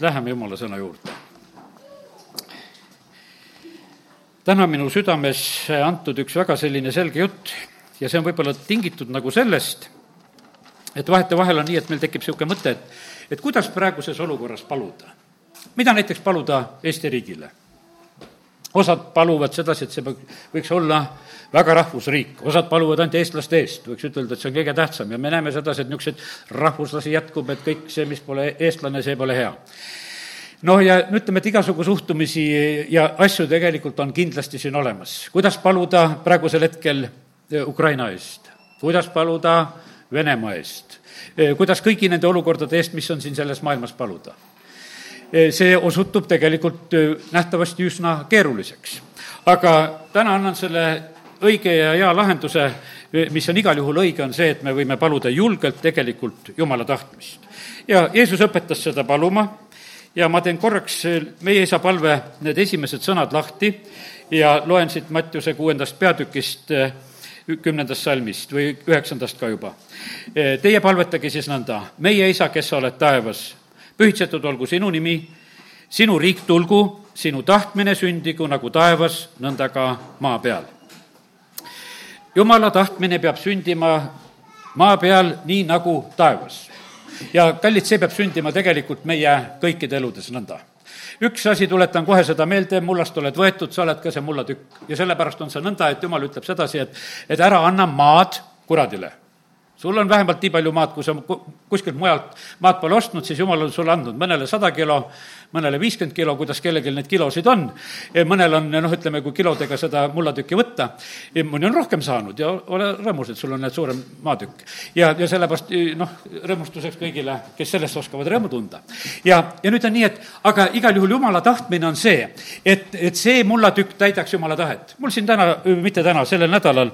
Läheme Jumala sõna juurde. täna minu südames antud üks väga selline selge jutt ja see on võib-olla tingitud nagu sellest, et vahetevahel on nii, et meil tekib niisugune mõte, et, et kuidas praeguses olukorras paluda. mida näiteks paluda Eesti riigile? Osad paluvad sedasi, et see võiks olla väga rahvusriik, osad paluvad ainult eestlaste eest, võiks ütelda, et see on kõige tähtsam. Ja me näeme sedasi, et niisuguseid rahvuslasi jätkub, et kõik see, mis pole eestlane, see pole hea. Noh, ja ütleme, et igasugu suhtumisi ja asju tegelikult on kindlasti siin olemas. kuidas paluda praegusel hetkel eh, Ukraina eest, kuidas paluda Venemaa eest, eh, kuidas kõigi nende olukordade eest, mis on siin selles maailmas paluda see osutub tegelikult nähtavasti üsna keeruliseks. aga täna annan selle õige ja hea lahenduse, mis on igal juhul õige, on see, et me võime paluda julgelt tegelikult Jumala tahtmist. ja Jeesus õpetas seda paluma ja ma teen korraks meie isa palve need esimesed sõnad lahti ja loen siit Mattiuse kuuendast peatükist kümnendast salmist või üheksandast ka juba. Teie palvetage siis nõnda, meie isa, kes sa oled taevas, pühitsetud olgu sinu nimi, sinu riik tulgu, sinu tahtmine sündigu nagu taevas, nõnda ka maa peal. jumala tahtmine peab sündima maa peal nii nagu taevas ja kallid, see peab sündima tegelikult meie kõikide eludes nõnda üks asi, tuletan kohe seda meelde, mullast oled võetud, sa oled ka see mullatükk. ja sellepärast on see nõnda, et jumal ütleb sedasi, et, et ära anna maad kuradile sul on vähemalt nii palju maad, kui sa kuskilt mujalt maad pole ostnud, siis jumal on sulle andnud mõnele sada kilo, mõnele viiskümmend kilo, kuidas kellelgi neid kilosid on. mõnel on, noh, ütleme, kui kilodega seda mullatükki võtta, mõni on rohkem saanud ja ole rõõmus, et sul on need suurem maatükk. ja, ja sellepärast, noh, rõõmustuseks kõigile, kes sellest oskavad rõõmu tunda. ja, ja nüüd on nii, et aga igal juhul jumala tahtmine on see, et, et see mullatükk täidaks jumala tahet. mul siin täna, mitte täna, sellel nädalal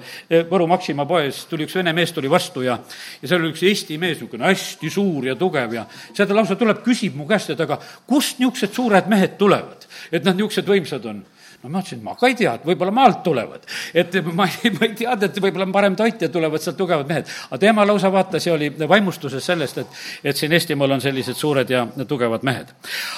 Võru Maxima poes tuli üks vene mees tuli vastu ja, ja seal oli üks Eesti mees, niisugune hästi suur ja tugev ja seal ta lausa tuleb, küsib mu käest, et aga kust niisugused suured mehed tulevad, et nad niisugused võimsad on no ma ütlesin, ma ka ei tea, et võib-olla maalt tulevad. et ma ei, ma ei teadnud, et võib-olla on parem toit ja tulevad sealt tugevad mehed. aga tema lausa vaatas ja oli vaimustuses sellest, et, et siin Eestimaal on sellised suured ja tugevad mehed.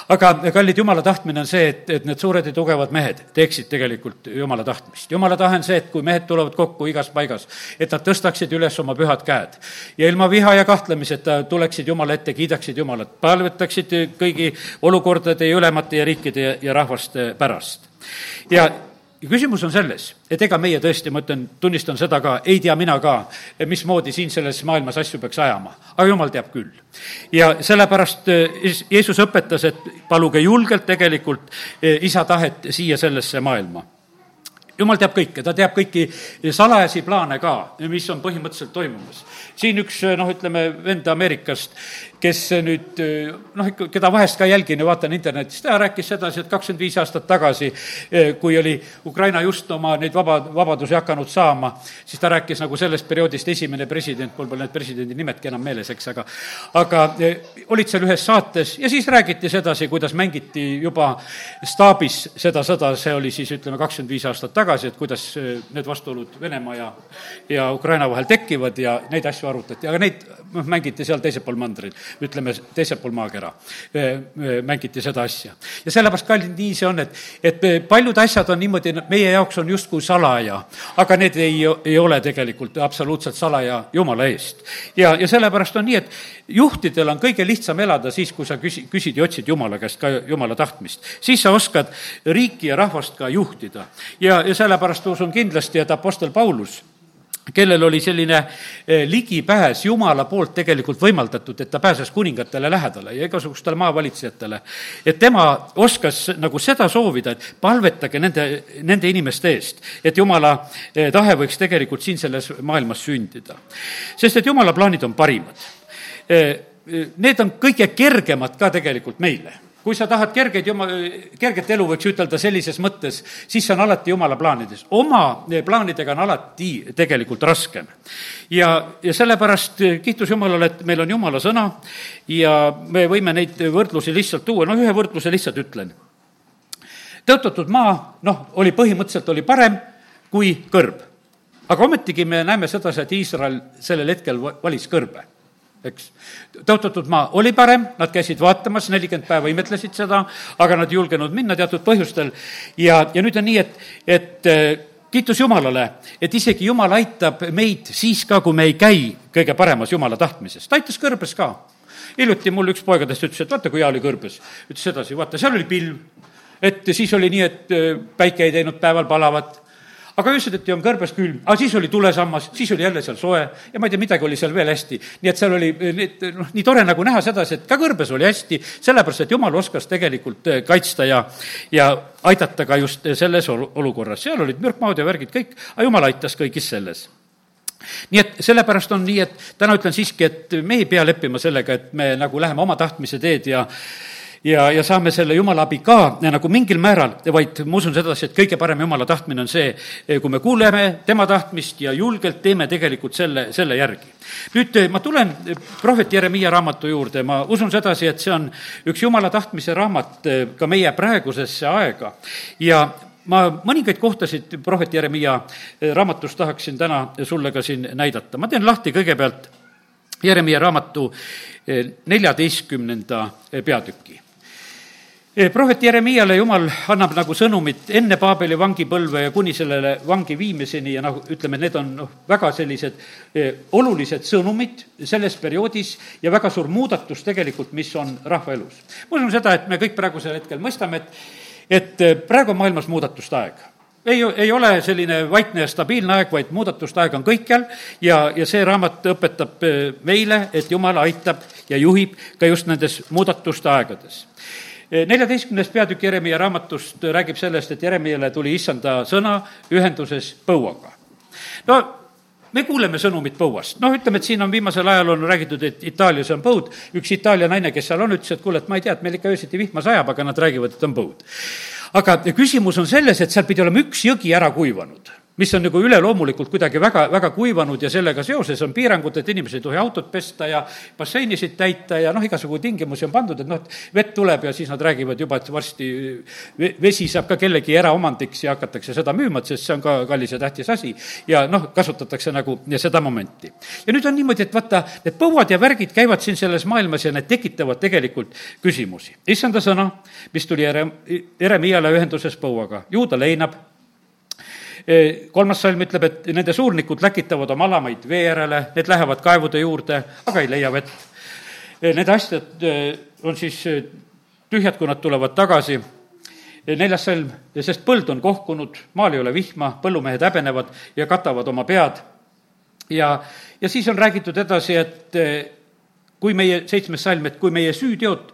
aga kallid, jumala tahtmine on see, et, et need suured ja tugevad mehed teeksid tegelikult jumala tahtmist. jumala tahe on see, et kui mehed tulevad kokku igas paigas, et nad tõstaksid üles oma pühad käed ja ilma viha ja kahtlemiseta tuleksid Jumala ette, kiidaksid Jumalat, palvetaksid kõigi olukordade ja ülemate ja riikide ja, rahvaste pärast ja ja küsimus on selles, et ega meie tõesti, ma ütlen, tunnistan seda ka, ei tea mina ka, mismoodi siin selles maailmas asju peaks ajama, aga jumal teab küll. ja sellepärast eh, Jeesus õpetas, et paluge julgelt tegelikult eh, isa tahet siia sellesse maailma jumal teab kõike, ta teab kõiki salajasi plaane ka, mis on põhimõtteliselt toimumas. siin üks noh, ütleme vend Ameerikast, kes nüüd noh, ikka, keda vahest ka jälgin ja vaatan internetist, ta rääkis sedasi, et kakskümmend viis aastat tagasi, kui oli Ukraina just oma neid vaba, vabadusi hakanud saama, siis ta rääkis nagu sellest perioodist esimene president, mul pole need presidendi nimedki enam meeles, eks, aga aga olid seal ühes saates ja siis räägiti sedasi, kuidas mängiti juba staabis seda sõda, see oli siis ütleme, kakskümmend viis aastat tagasi, et kuidas need vastuolud Venemaa ja, ja Ukraina vahel tekivad ja neid asju arutati, aga neid noh, mängiti seal teisel pool mandril, ütleme, teisel pool maakera, äh, äh, mängiti seda asja. ja sellepärast, kallid, nii see on, et, et paljud asjad on niimoodi, meie jaoks on justkui salaja, aga need ei, ei ole tegelikult absoluutselt salaja Jumala eest. ja, ja sellepärast on nii, et juhtidel on kõige lihtsam elada siis, kui sa küsi-, küsid ja otsid Jumala käest ka Jumala tahtmist. siis sa oskad riiki ja rahvast ka juhtida. ja, ja sellepärast usun kindlasti, et Apostel Paulus kellel oli selline eh, ligipääs Jumala poolt tegelikult võimaldatud, et ta pääses kuningatele lähedale ja igasugustele maavalitsejatele. et tema oskas nagu seda soovida, et palvetage nende, nende inimeste eest, et Jumala eh, tahe võiks tegelikult siin selles maailmas sündida. sest et Jumala plaanid on parimad Eh, need on kõige kergemad ka tegelikult meile kui sa tahad kergeid juma-, kerget elu, võiks ütelda sellises mõttes, siis see on alati jumala plaanides. oma eh, plaanidega on alati tegelikult raskem. ja, ja sellepärast kiitus Jumalale, et meil on Jumala sõna ja me võime neid võrdlusi lihtsalt tuua, no ühe võrdluse lihtsalt ütlen. tõotatud maa, noh, oli põhimõtteliselt, oli parem kui kõrb. aga ometigi me näeme sedasi, et Iisrael sellel hetkel valis kõrbe eks. tõotatud maa oli parem, nad käisid vaatamas, nelikümmend päeva imetlesid seda, aga nad ei julgenud minna teatud põhjustel ja, ja nüüd on nii, et, et kiitus Jumalale, et isegi Jumal aitab meid siis ka, kui me ei käi kõige paremas Jumala tahtmises. ta aitas kõrbes ka. hiljuti mul üks poegadest ütles, et vaata, kui hea oli kõrbes. ütles sedasi, vaata, seal oli pilv, et siis oli nii, et äh, päike ei teinud päeval palavat aga öösiti on kõrbes külm, aga siis oli tulesammas, siis oli jälle seal soe ja ma ei tea, midagi oli seal veel hästi. nii et seal oli need, noh, nii tore nagu näha sedasi, et ka kõrbes oli hästi, sellepärast et jumal oskas tegelikult eh, kaitsta ja, ja aidata ka just selles olukorras. seal olid mürkmaod ja värgid kõik, aga jumal aitas kõigis selles nii et sellepärast on nii, et täna ütlen siiski, et me ei pea leppima sellega, et me nagu läheme oma tahtmise teed ja ja, ja saame selle jumala abi ka nagu mingil määral, vaid ma usun sedasi, et kõige parem jumala tahtmine on see, kui me kuuleme tema tahtmist ja julgelt teeme tegelikult selle, selle järgi. nüüd ma tulen prohvet Jeremiia raamatu juurde, ma usun sedasi, et see on üks jumala tahtmise raamat ka meie praegusesse aega ja ma mõningaid kohtasid prohvet Jeremiia raamatust tahaksin täna sulle ka siin näidata. ma teen lahti kõigepealt Jeremiia raamatu neljateistkümnenda peatüki Eh, prohvet Jeremiale jumal annab nagu sõnumit enne Paabeli vangipõlve ja kuni sellele vangi viimiseni ja noh, ütleme, need on noh, väga sellised eh, olulised sõnumid selles perioodis ja väga suur muudatus tegelikult, mis on rahva elus. ma usun seda, et me kõik praegusel hetkel mõistame, et, et eh, praegu on maailmas muudatuste aeg ei, ei ole selline vaikne ja stabiilne aeg, vaid muudatuste aeg on kõikjal ja, ja see raamat õpetab meile, et Jumal aitab ja juhib ka just nendes muudatuste aegades neljateistkümnes peatükk Jeremiah raamatust räägib sellest, et Jeremiale tuli issanda sõna ühenduses põuaga. no me kuuleme sõnumit põuast, noh, ütleme, et siin on viimasel ajal on räägitud, et Itaalias on põud, üks Itaalia naine, kes seal on, ütles, et kuule, et ma ei tea, et meil ikka öösiti vihma sajab, aga nad räägivad, et on põud. aga küsimus on selles, et seal pidi olema üks jõgi ära kuivanud mis on nagu üleloomulikult kuidagi väga, väga kuivanud ja sellega seoses on piirangud, et inimesed ei tohi autot pesta ja basseinisid täita ja noh, igasugu tingimusi on pandud, et noh, et vett tuleb ja siis nad räägivad juba, et varsti vesi saab ka kellegi eraomandiks ja hakatakse seda müüma, et sest see on ka kallis ja tähtis asi. ja noh, kasutatakse nagu seda momenti. ja nüüd on niimoodi, et vaata, need põuad ja värgid käivad siin selles maailmas ja need tekitavad tegelikult küsimusi. issanda sõna, mis tuli Ere-, Jeremiale ühenduses põuaga, ju ta leinab kolmas salm ütleb, et nende suurnikud läkitavad oma alamaid vee järele, need lähevad kaevude juurde, aga ei leia vett. Need asjad on siis tühjad, kui nad tulevad tagasi. neljas salm, sest põld on kohkunud, maal ei ole vihma, põllumehed häbenevad ja katavad oma pead. ja, ja siis on räägitud edasi, et kui meie, seitsmes salm, et kui meie süüteod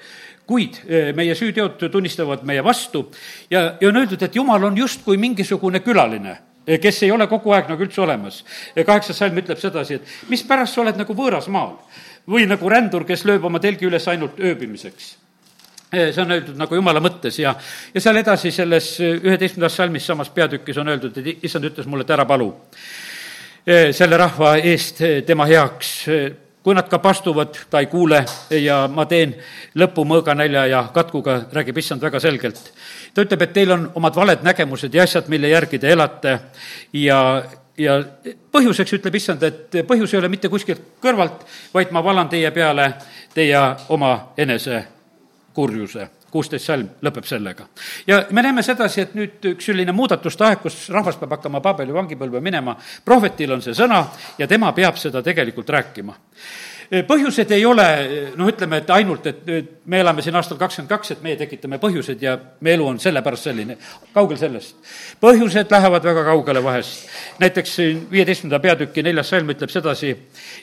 kuid meie süüteod tunnistavad meie vastu ja, ja on öeldud, et jumal on justkui mingisugune külaline, kes ei ole kogu aeg nagu üldse olemas. kaheksas salm ütleb sedasi, et mispärast sa oled nagu võõras maal või nagu rändur, kes lööb oma telgi üles ainult ööbimiseks see on öeldud nagu jumala mõttes ja, ja seal edasi selles üheteistkümnendas salmis samas peatükis on öeldud, et issand ütles mulle, et ära palu selle rahva eest tema heaks kui nad ka pastuvad, ta ei kuule ja ma teen lõpu mõõganälja ja katkuga, räägib issand väga selgelt. ta ütleb, et teil on omad valed nägemused ja asjad, mille järgi te elate ja, ja põhjuseks ütleb issand, et põhjus ei ole mitte kuskilt kõrvalt, vaid ma valan teie peale teie oma enese kurjuse kuusteist salm lõpeb sellega. ja me näeme sedasi, et nüüd üks selline muudatuste aeg, kus rahvas peab hakkama Paabeli vangipõlve minema, prohvetil on see sõna ja tema peab seda tegelikult rääkima põhjused ei ole noh, ütleme, et ainult, et me elame siin aastal kakskümmend kaks, et meie tekitame põhjused ja meie elu on sellepärast selline, kaugel sellest. põhjused lähevad väga kaugele vahest. näiteks viieteistkümnenda peatüki neljas salm ütleb sedasi,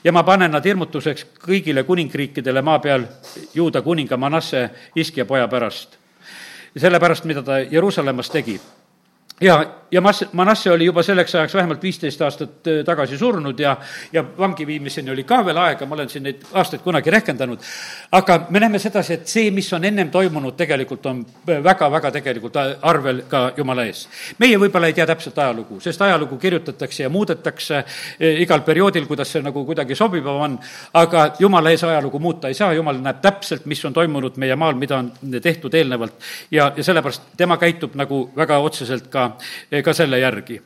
ja ma panen nad hirmutuseks kõigile kuningriikidele maa peal juuda kuninga Manasse iskja poja pärast. sellepärast, mida ta Jeruusalemmas tegi ja, ja Mas-, Manasse oli juba selleks ajaks vähemalt viisteist aastat äh, tagasi surnud ja, ja vangi viimiseni oli ka veel aega, ma olen siin neid aastaid kunagi rehkendanud, aga me näeme sedasi, et see, mis on ennem toimunud, tegelikult on väga-väga tegelikult arvel ka Jumala ees. meie võib-olla ei tea täpselt ajalugu, sest ajalugu kirjutatakse ja muudetakse äh, igal perioodil, kuidas see nagu kuidagi sobivam on, aga Jumala ees ajalugu muuta ei saa, Jumal näeb täpselt, mis on toimunud meie maal, mida on tehtud eelnevalt ja, ja sellepärast tema käitub nagu väga otseselt ka ka, ka selle järgi.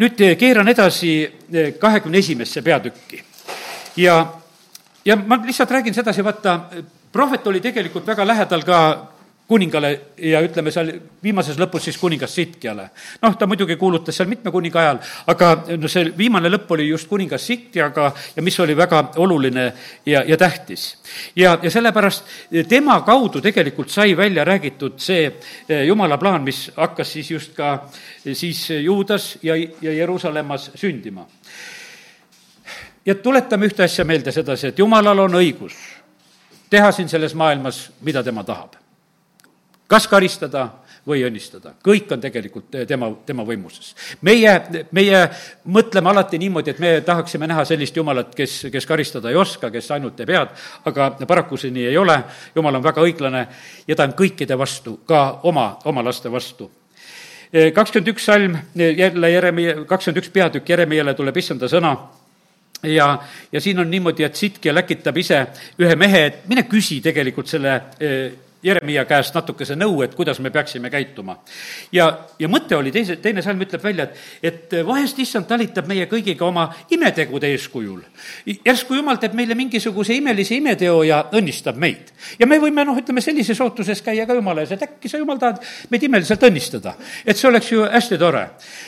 nüüd keeran edasi kahekümne esimesse peatükki ja ja ma lihtsalt räägin sedasi, vaata, prohvet oli tegelikult väga lähedal ka kuningale ja ütleme seal viimases lõpus siis kuningas Sitkiale. noh, ta muidugi kuulutas seal mitme kuninga ajal, aga no see viimane lõpp oli just kuningas Sitkiaga ja mis oli väga oluline ja, ja tähtis. ja, ja sellepärast tema kaudu tegelikult sai välja räägitud see eh, jumala plaan, mis hakkas siis just ka eh, siis Juudas ja, ja Jeruusalemmas sündima. ja tuletame ühte asja meelde sedasi, et jumalal on õigus teha siin selles maailmas, mida tema tahab kas karistada või õnnistada, kõik on tegelikult tema, tema võimuses. meie, meie mõtleme alati niimoodi, et me tahaksime näha sellist Jumalat, kes, kes karistada ei oska, kes ainult teeb head, aga paraku see nii ei ole, Jumal on väga õiglane ja ta on kõikide vastu, ka oma, oma laste vastu. Kakskümmend üks salm, jälle Jeremia, kakskümmend üks peatükk Jeremiale tuleb issanda sõna. Ja, ja siin on niimoodi, et Sitkia läkitab ise ühe mehe, et mine küsi tegelikult selle Jeremiah käest natukese nõu, et kuidas me peaksime käituma. ja, ja mõte oli, teise, teine salm ütleb välja, et, et vahest issand talitab meie kõigiga oma imetegude eeskujul. järsku jumal teeb meile mingisuguse imelise imeteo ja õnnistab meid. ja me võime, noh, ütleme sellises ootuses käia ka jumala ees, et äkki sa, jumal, tahad meid imeliselt õnnistada. et see oleks ju hästi tore.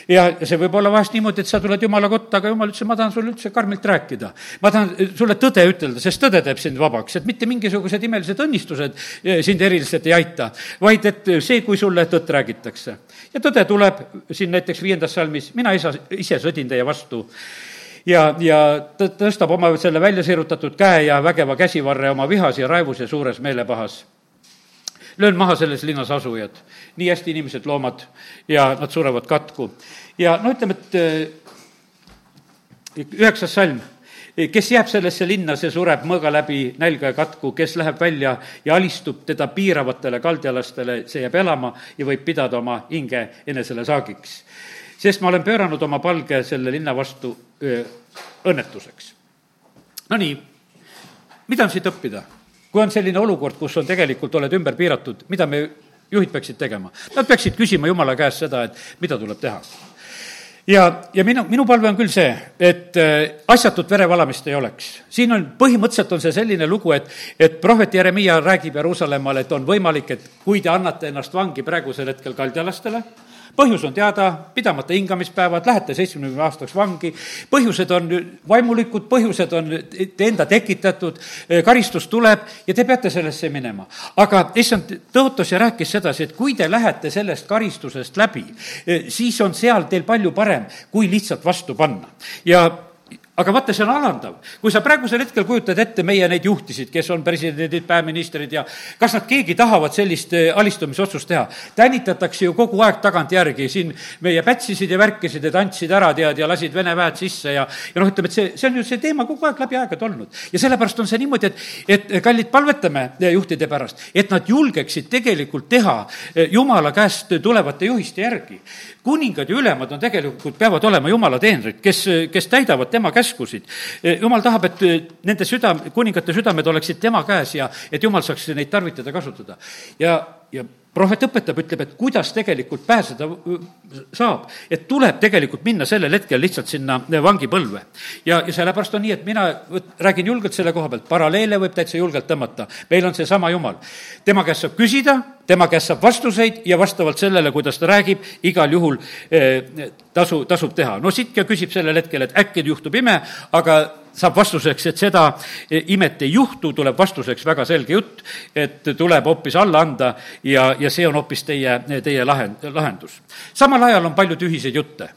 ja, see võib olla vahest niimoodi, et sa tuled jumala kotta, aga jumal ütles, ma tahan sulle üldse karmilt rääkida. ma tahan sulle tõde ütelda, sest tõde teeb sind vabaks, et mitte mingisugused imelised õnnistused eh, sind eriliselt ei aita, vaid et see, kui sulle tõtt räägitakse. ja tõde tuleb siin näiteks viiendas salmis, mina isa, ise sõdin teie vastu ja, ja ta tõstab oma selle välja sirutatud käe ja vägeva käsivarre oma vihas ja raevus ja suures meelepahas. löön maha selles linnas asujad, nii hästi inimesed, loomad ja nad surevad katku. ja no ütleme, et üheksas salm kes jääb sellesse linna, see sureb mõõga läbi nälga ja katku, kes läheb välja ja alistub teda piiravatele kaldialastele, see jääb elama ja võib pidada oma hinge enesele saagiks. sest ma olen pööranud oma palge selle linna vastu öö, õnnetuseks. Nonii, mida on siit õppida? kui on selline olukord, kus on tegelikult, oled ümber piiratud, mida me juhid peaksid tegema? Nad peaksid küsima Jumala käest seda, et mida tuleb teha ja, ja minu, minu palve on küll see, et äh, asjatut verevalamist ei oleks. siin on, põhimõtteliselt on see selline lugu, et, et prohvet Jeremiah räägib Jeruusalemmale, et on võimalik, et kui te annate ennast vangi praegusel hetkel kaldialastele, põhjus on teada, pidamata hingamispäevad, lähete seitsmekümne aastaks vangi, põhjused on vaimulikud, põhjused on te enda tekitatud, karistus tuleb ja te peate sellesse minema. aga issand tõotas ja rääkis sedasi, et kui te lähete sellest karistusest läbi, siis on seal teil palju parem, kui lihtsalt vastu panna. ja aga vaata, see on alandav. kui sa praegusel hetkel kujutad ette meie neid juhtisid, kes on presidendid, peaministrid ja kas nad keegi tahavad sellist eh, alistumisotsust teha? tänitatakse ju kogu aeg tagantjärgi, siin meie pätsisid ja värkisid ja tantsid ära, tead, ja lasid Vene väed sisse ja, ja noh, ütleme, et see, see on ju see teema kogu aeg läbi aegade olnud. ja sellepärast on see niimoodi, et, et kallid, palvetame eh, juhtide pärast, et nad julgeksid tegelikult teha eh, Jumala käest tulevate juhiste järgi. Kuningad ja ülemad on tegelikult, peavad olema Jumala teenrid, kes, kes täidavad tema käsku käskusid. jumal tahab, et eh, nende süda, kuningate südamed oleksid tema käes ja et jumal saaks neid tarvitada, kasutada. ja, ja prohvet õpetab, ütleb, et kuidas tegelikult pääseda saab. et tuleb tegelikult minna sellel hetkel lihtsalt sinna vangipõlve. ja, ja sellepärast on nii, et mina võt, räägin julgelt selle koha pealt, paralleele võib täitsa julgelt tõmmata. meil on seesama Jumal. tema käest saab küsida, tema käest saab vastuseid ja vastavalt sellele, kuidas ta räägib, igal juhul eh, tasu, tasub teha. no Sitja küsib sellel hetkel, et äkki juhtub ime, aga saab vastuseks, et seda imet ei juhtu, tuleb vastuseks väga selge jutt, et tuleb hoopis alla anda ja, ja see on hoopis teie, teie lahend, lahendus. samal ajal on palju tühiseid jutte.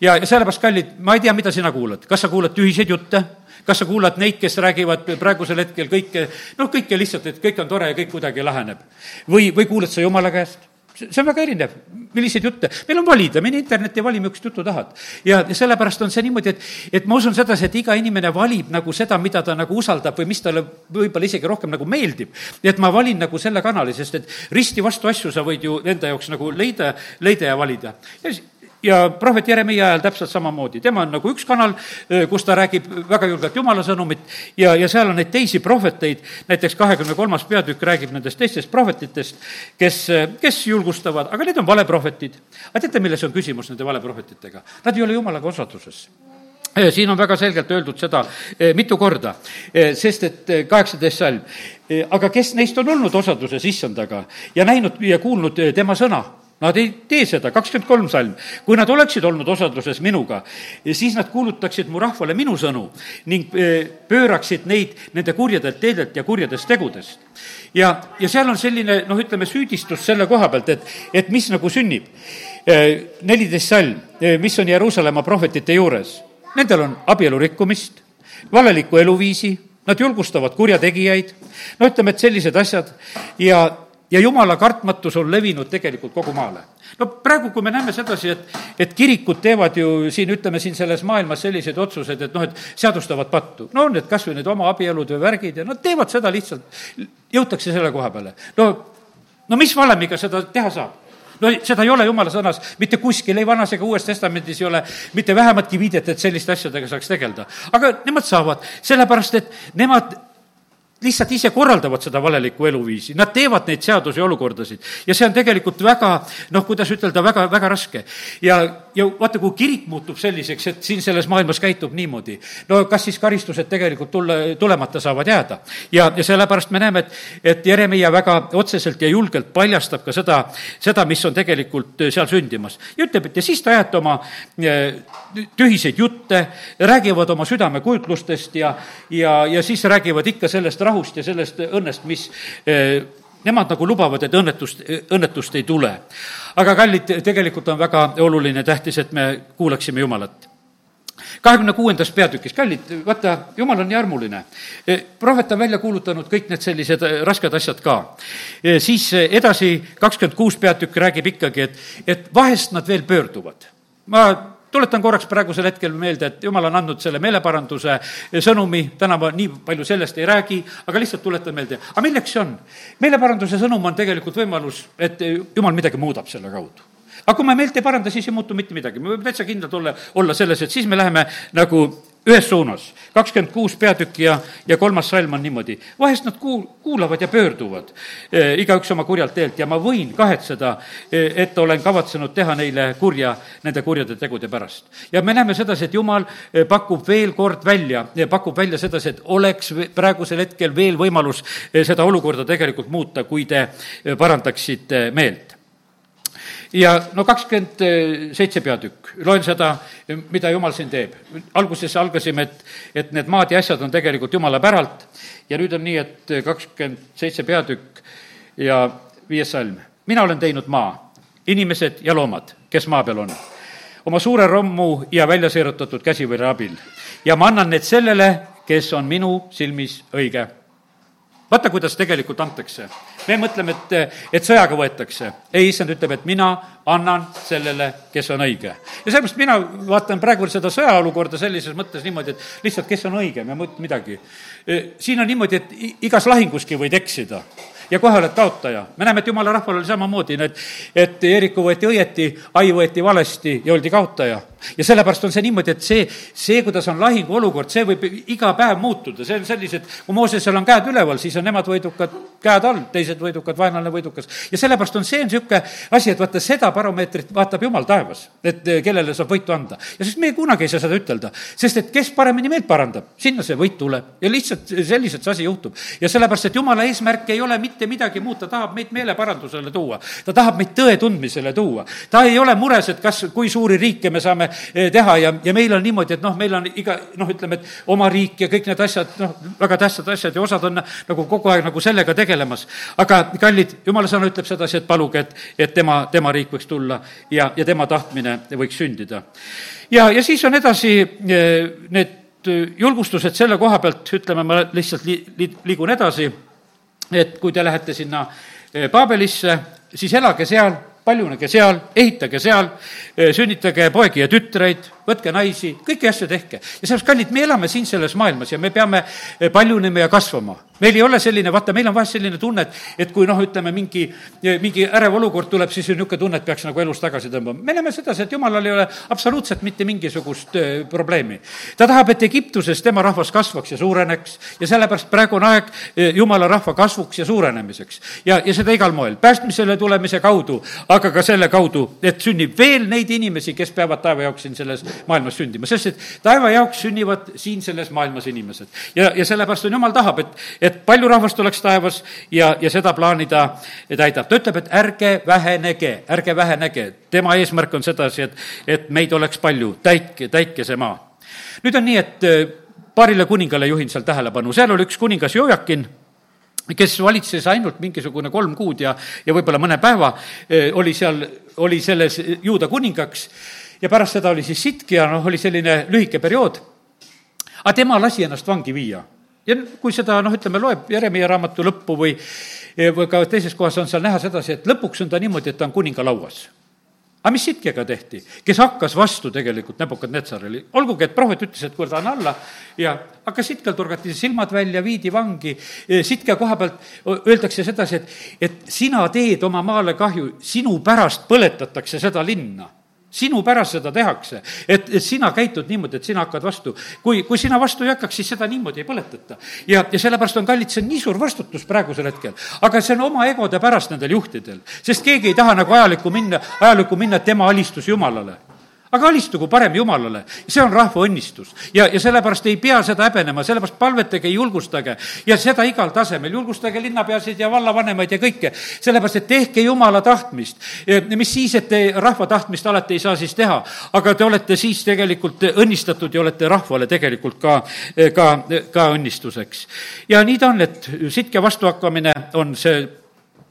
ja, ja sellepärast, kallid, ma ei tea, mida sina kuulad, kas sa kuulad tühiseid jutte, kas sa kuulad neid, kes räägivad praegusel hetkel kõike, noh, kõike lihtsalt, et kõik on tore ja kõik kuidagi laheneb. või, või kuulad sa Jumala käest see on väga erinev, milliseid jutte, meil on valida, mine internetti ja vali, millist juttu tahad. ja, sellepärast on see niimoodi, et, et ma usun sedasi, et iga inimene valib nagu seda, mida ta nagu usaldab või mis talle võib-olla isegi rohkem nagu meeldib. et ma valin nagu selle kanali, sest et risti vastu asju sa võid ju enda jaoks nagu leida, leida ja valida. ja ja prohvet Jeremiah ajal täpselt samamoodi, tema on nagu üks kanal, kus ta räägib väga julgelt jumala sõnumit ja, ja seal on neid teisi prohveteid, näiteks kahekümne kolmas peatükk räägib nendest teistest prohvetitest, kes, kes julgustavad, aga need on valeprohvetid. aga teate, milles on küsimus nende valeprohvetitega? Nad ei ole jumalaga osaduses siin on väga selgelt öeldud seda mitu korda, sest et kaheksateist salm, aga kes neist on olnud osaduses issandaga ja näinud ja kuulnud tema sõna Nad ei tee seda, kakskümmend kolm salm. kui nad oleksid olnud osaduses minuga, siis nad kuulutaksid mu rahvale minu sõnu ning pööraksid neid nende kurjadelt teedelt ja kurjadest tegudest. ja, ja seal on selline, noh, ütleme, süüdistus selle koha pealt, et, et mis nagu sünnib. neliteist salm, mis on Jeruusalemma prohvetite juures. Nendel on abielu rikkumist, valelikku eluviisi, nad julgustavad kurjategijaid, no ütleme, et sellised asjad ja ja jumala kartmatus on levinud tegelikult kogu maale. no praegu, kui me näeme sedasi, et, et kirikud teevad ju siin, ütleme siin selles maailmas selliseid otsuseid, et noh, et seadustavad pattu. no need kas või need oma abielud või värgid ja nad teevad seda lihtsalt, jõutakse selle koha peale. no, no mis valemiga seda teha saab? no seda ei ole jumala sõnas mitte kuskil, ei Vanas ega Uues Testamendis ei ole mitte vähematki viidet, et selliste asjadega saaks tegeleda. aga nemad saavad, sellepärast et nemad lihtsalt ise korraldavad seda valelikku eluviisi, nad teevad neid seadusi ja olukordasid. ja see on tegelikult väga, noh, kuidas ütelda, väga, väga raske. ja, ja vaata, kui kirik muutub selliseks, et siin selles maailmas käitub niimoodi, no kas siis karistused tegelikult tulla, tulemata saavad jääda? ja, ja sellepärast me näeme, et, et Jeremiah väga otseselt ja julgelt paljastab ka seda, seda, mis on tegelikult seal sündimas. ja ütleb, et ja siis te ajate oma eh, tühiseid jutte, räägivad oma südamekujutlustest ja, ja, ja siis räägivad ikka sellest rahust, ja sellest õnnest, mis eh, nemad nagu lubavad, et õnnetust, õnnetust ei tule. aga kallid, tegelikult on väga oluline, tähtis, et me kuulaksime Jumalat kahekümne kuuendas peatükis, kallid, vaata, jumal on nii armuline. Prohvet on välja kuulutanud kõik need sellised eh, rasked asjad ka. siis edasi, kakskümmend kuus peatükk räägib ikkagi, et, et vahest nad veel pöörduvad. ma tuletan korraks praegusel hetkel meelde, et jumal on andnud selle meeleparanduse sõnumi, täna ma nii palju sellest ei räägi, aga lihtsalt tuletan meelde, aga milleks see on? meeleparanduse sõnum on tegelikult võimalus, et jumal midagi muudab selle kaudu. Aga kui me meelt ei paranda, siis ei muutu mitte midagi, me võime täitsa kindlad olla, olla selles, et siis me läheme nagu ühes suunas. kakskümmend kuus peatükki ja, ja kolmas salm on niimoodi. vahest nad kuul-, kuulavad ja pöörduvad e, igaüks oma kurjalt teelt ja ma võin kahetseda, e, et olen kavatsenud teha neile kurja nende kurjade tegude pärast. ja me näeme sedasi, et Jumal e, pakub veel kord välja, pakub välja sedasi, et oleks praegusel hetkel veel võimalus seda olukorda tegelikult muuta, kui te parandaksite meelt ja no kakskümmend seitse peatükk, loen seda, mida jumal siin teeb. alguses algasime, et, et need maad ja asjad on tegelikult jumala päralt. Ja nüüd on nii, et kakskümmend seitse peatükk ja viies salm. mina olen teinud maa, inimesed ja loomad, kes maa peal on, oma suure rommu ja välja seerutatud käsivõrra abil. Ja ma annan need sellele, kes on minu silmis õige vaata, kuidas tegelikult antakse. me mõtleme, et, et sõjaga võetakse. ei, issand ütleb, et mina annan sellele, kes on õige. ja sellepärast mina vaatan praegu seda sõjaolukorda sellises mõttes niimoodi, et lihtsalt, kes on õigem ja muud midagi. siin on niimoodi, et igas lahinguski võid eksida ja kohe oled kaotaja. me näeme, et jumala rahval oli samamoodi, et, et Eeriku võeti õieti, Ai võeti valesti ja oldi kaotaja ja sellepärast on see niimoodi, et see, see, kuidas on lahinguolukord, see võib iga päev muutuda, see on sellised, kui Moosesel on käed üleval, siis on nemad võidukad käed all, teised võidukad, vaenlane võidukas. ja sellepärast on see niisugune asi, et vaata, seda baromeetrit vaatab Jumal taevas, et eh, kellele saab võitu anda. ja sest me kunagi ei saa seda ütelda, sest et kes paremini meelt parandab, sinna see võit tuleb ja lihtsalt selliselt see asi juhtub. ja sellepärast, et Jumala eesmärk ei ole mitte midagi muud, ta tahab meid meeleparandusele tuua, ta tahab meid tõe tundmisele tuua. ta ei ole mures, et kas, kui suuri riike me saame teha ja, ja meil on niimoodi, et noh, meil on iga noh, ütleme, et oma riik ja kõik need asjad, noh, väga tähtsad asjad ja osad on nagu kogu aeg nagu sellega tegelemas. aga kallid, jumala sõna ütleb sedasi, et paluge, et, et tema, tema riik võiks tulla ja, ja tema tahtmine võiks sündida. ja, ja siis on edasi eh, need julgustused selle koha pealt, ütleme, ma lihtsalt li-, li-, liigun edasi, et kui te lähete sinna eh, Paabelisse, siis elage seal paljunege seal, ehitage seal, eh, sünnitage poegi ja tütreid, võtke naisi, kõiki asju tehke. ja sellepärast, kallid, me elame siin selles maailmas ja me peame eh, paljunema ja kasvama. meil ei ole selline, vaata, meil on vahest selline tunne, et, et kui noh, ütleme, mingi, eh, mingi ärev olukord tuleb, siis niisugune tunne, et peaks nagu elust tagasi tõmbama. me näeme sedasi, et jumalal ei ole absoluutselt mitte mingisugust öö, probleemi. ta tahab, et Egiptuses tema rahvas kasvaks ja suureneks ja sellepärast praegu on aeg jumala rahva kasvuks ja suurenemiseks. ja, ja seda igal moel, päästmisele tulemise kaudu aga ka selle kaudu, et sünnib veel neid inimesi, kes peavad taeva jaoks siin selles maailmas sündima, sest et taeva jaoks sünnivad siin selles maailmas inimesed. ja, ja sellepärast on jumal tahab, et, et palju rahvast oleks taevas ja, ja seda plaani ta täidab. ta ütleb, et ärge vähenege, ärge vähenege. tema eesmärk on sedasi, et, et meid oleks palju, täitke, täitke see maa. nüüd on nii, et äh, paarile kuningale juhin seal tähelepanu, seal oli üks kuningas Jojakin kes valitses ainult mingisugune kolm kuud ja, ja võib-olla mõne päeva, eh, oli seal, oli selles juuda kuningaks ja pärast seda oli siis Sitkia, noh, oli selline lühike periood. aga tema lasi ennast vangi viia. ja kui seda, noh, ütleme, loeb Jeremiah raamatu lõppu või, või ka teises kohas on seal näha sedasi, et lõpuks on ta niimoodi, et ta on kuninga lauas. Aga mis Sitkiaga tehti, kes hakkas vastu tegelikult Nebukadnetsarile, olgugi et prohvet ütles, et kuule, ta on alla. Ja hakkas Sitkal, turgati silmad välja, viidi vangi, Sitka koha pealt öeldakse sedasi, et, et sina teed oma maale kahju, sinu pärast põletatakse seda linna sinu pärast seda tehakse, et, et sina käitud niimoodi, et sina hakkad vastu. kui, kui sina vastu ei hakkaks, siis seda niimoodi ei põletata. ja, ja sellepärast on kallid, see on nii suur vastutus praegusel hetkel. aga see on oma egode pärast nendel juhtidel, sest keegi ei taha nagu ajalukku minna, ajalukku minna, et tema alistus Jumalale aga alistugu parem Jumalale, see on rahva õnnistus. ja, ja sellepärast ei pea seda häbenema, sellepärast palvetage, julgustage ja seda igal tasemel, julgustage linnapeasid ja vallavanemaid ja kõike, sellepärast et tehke Jumala tahtmist. mis siis, et te rahva tahtmist alati ei saa siis teha, aga te olete siis tegelikult õnnistatud ja olete rahvale tegelikult ka, ka, ka õnnistuseks. ja nii ta on, et sitke vastuhakkamine on see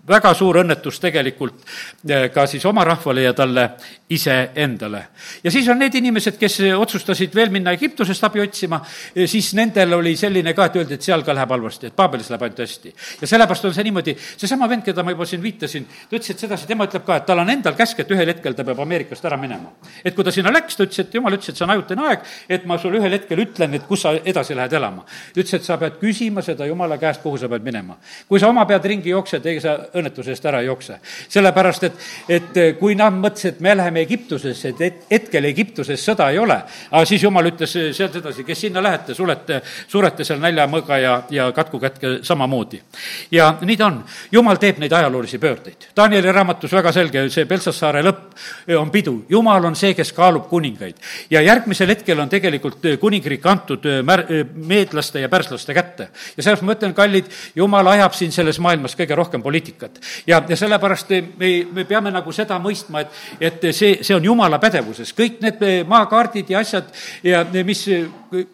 väga suur õnnetus tegelikult eh, ka siis oma rahvale ja talle iseendale. ja siis on need inimesed, kes otsustasid veel minna Egiptusest abi otsima, eh, siis nendel oli selline ka, et öeldi, et seal ka läheb halvasti, et Paabelis läheb ainult hästi. ja sellepärast on see niimoodi, seesama vend, keda ma juba siin viitasin, ta ütles, et sedasi, tema ütleb ka, et tal on endal käsk, et ühel hetkel ta peab Ameerikast ära minema. et kui ta sinna läks, ta ütles, et jumal ütles, et see on ajutine aeg, et ma sulle ühel hetkel ütlen, et kus sa edasi lähed elama. ütles, et sa pead küsima seda jumala käest, kuhu sa pead minema. kui sa oma pead ringi jooksed, ei sa õnnetuse eest ära ei jookse. sellepärast, et, et kui nad mõtlesid, et me läheme Egiptusesse, et hetkel Egiptuses sõda ei ole, aga siis jumal ütles sealt edasi, kes sinna lähete, sulete, surete seal näljamõõga ja, ja katkukätke samamoodi. ja nii ta on, jumal teeb neid ajaloolisi pöördeid. Danieli raamatus väga selge, see Peltsassaare lõpp on pidu, jumal on see, kes kaalub kuningaid. ja järgmisel hetkel on tegelikult kuningriik antud mär-, meedlaste ja pärslaste kätte. ja sellepärast ma ütlen, kallid, jumal ajab siin selles maailmas kõige rohkem poliitikat ja, ja sellepärast me, me peame nagu seda mõistma, et, et see, see on jumala pädevuses, kõik need maakaardid ja asjad ja mis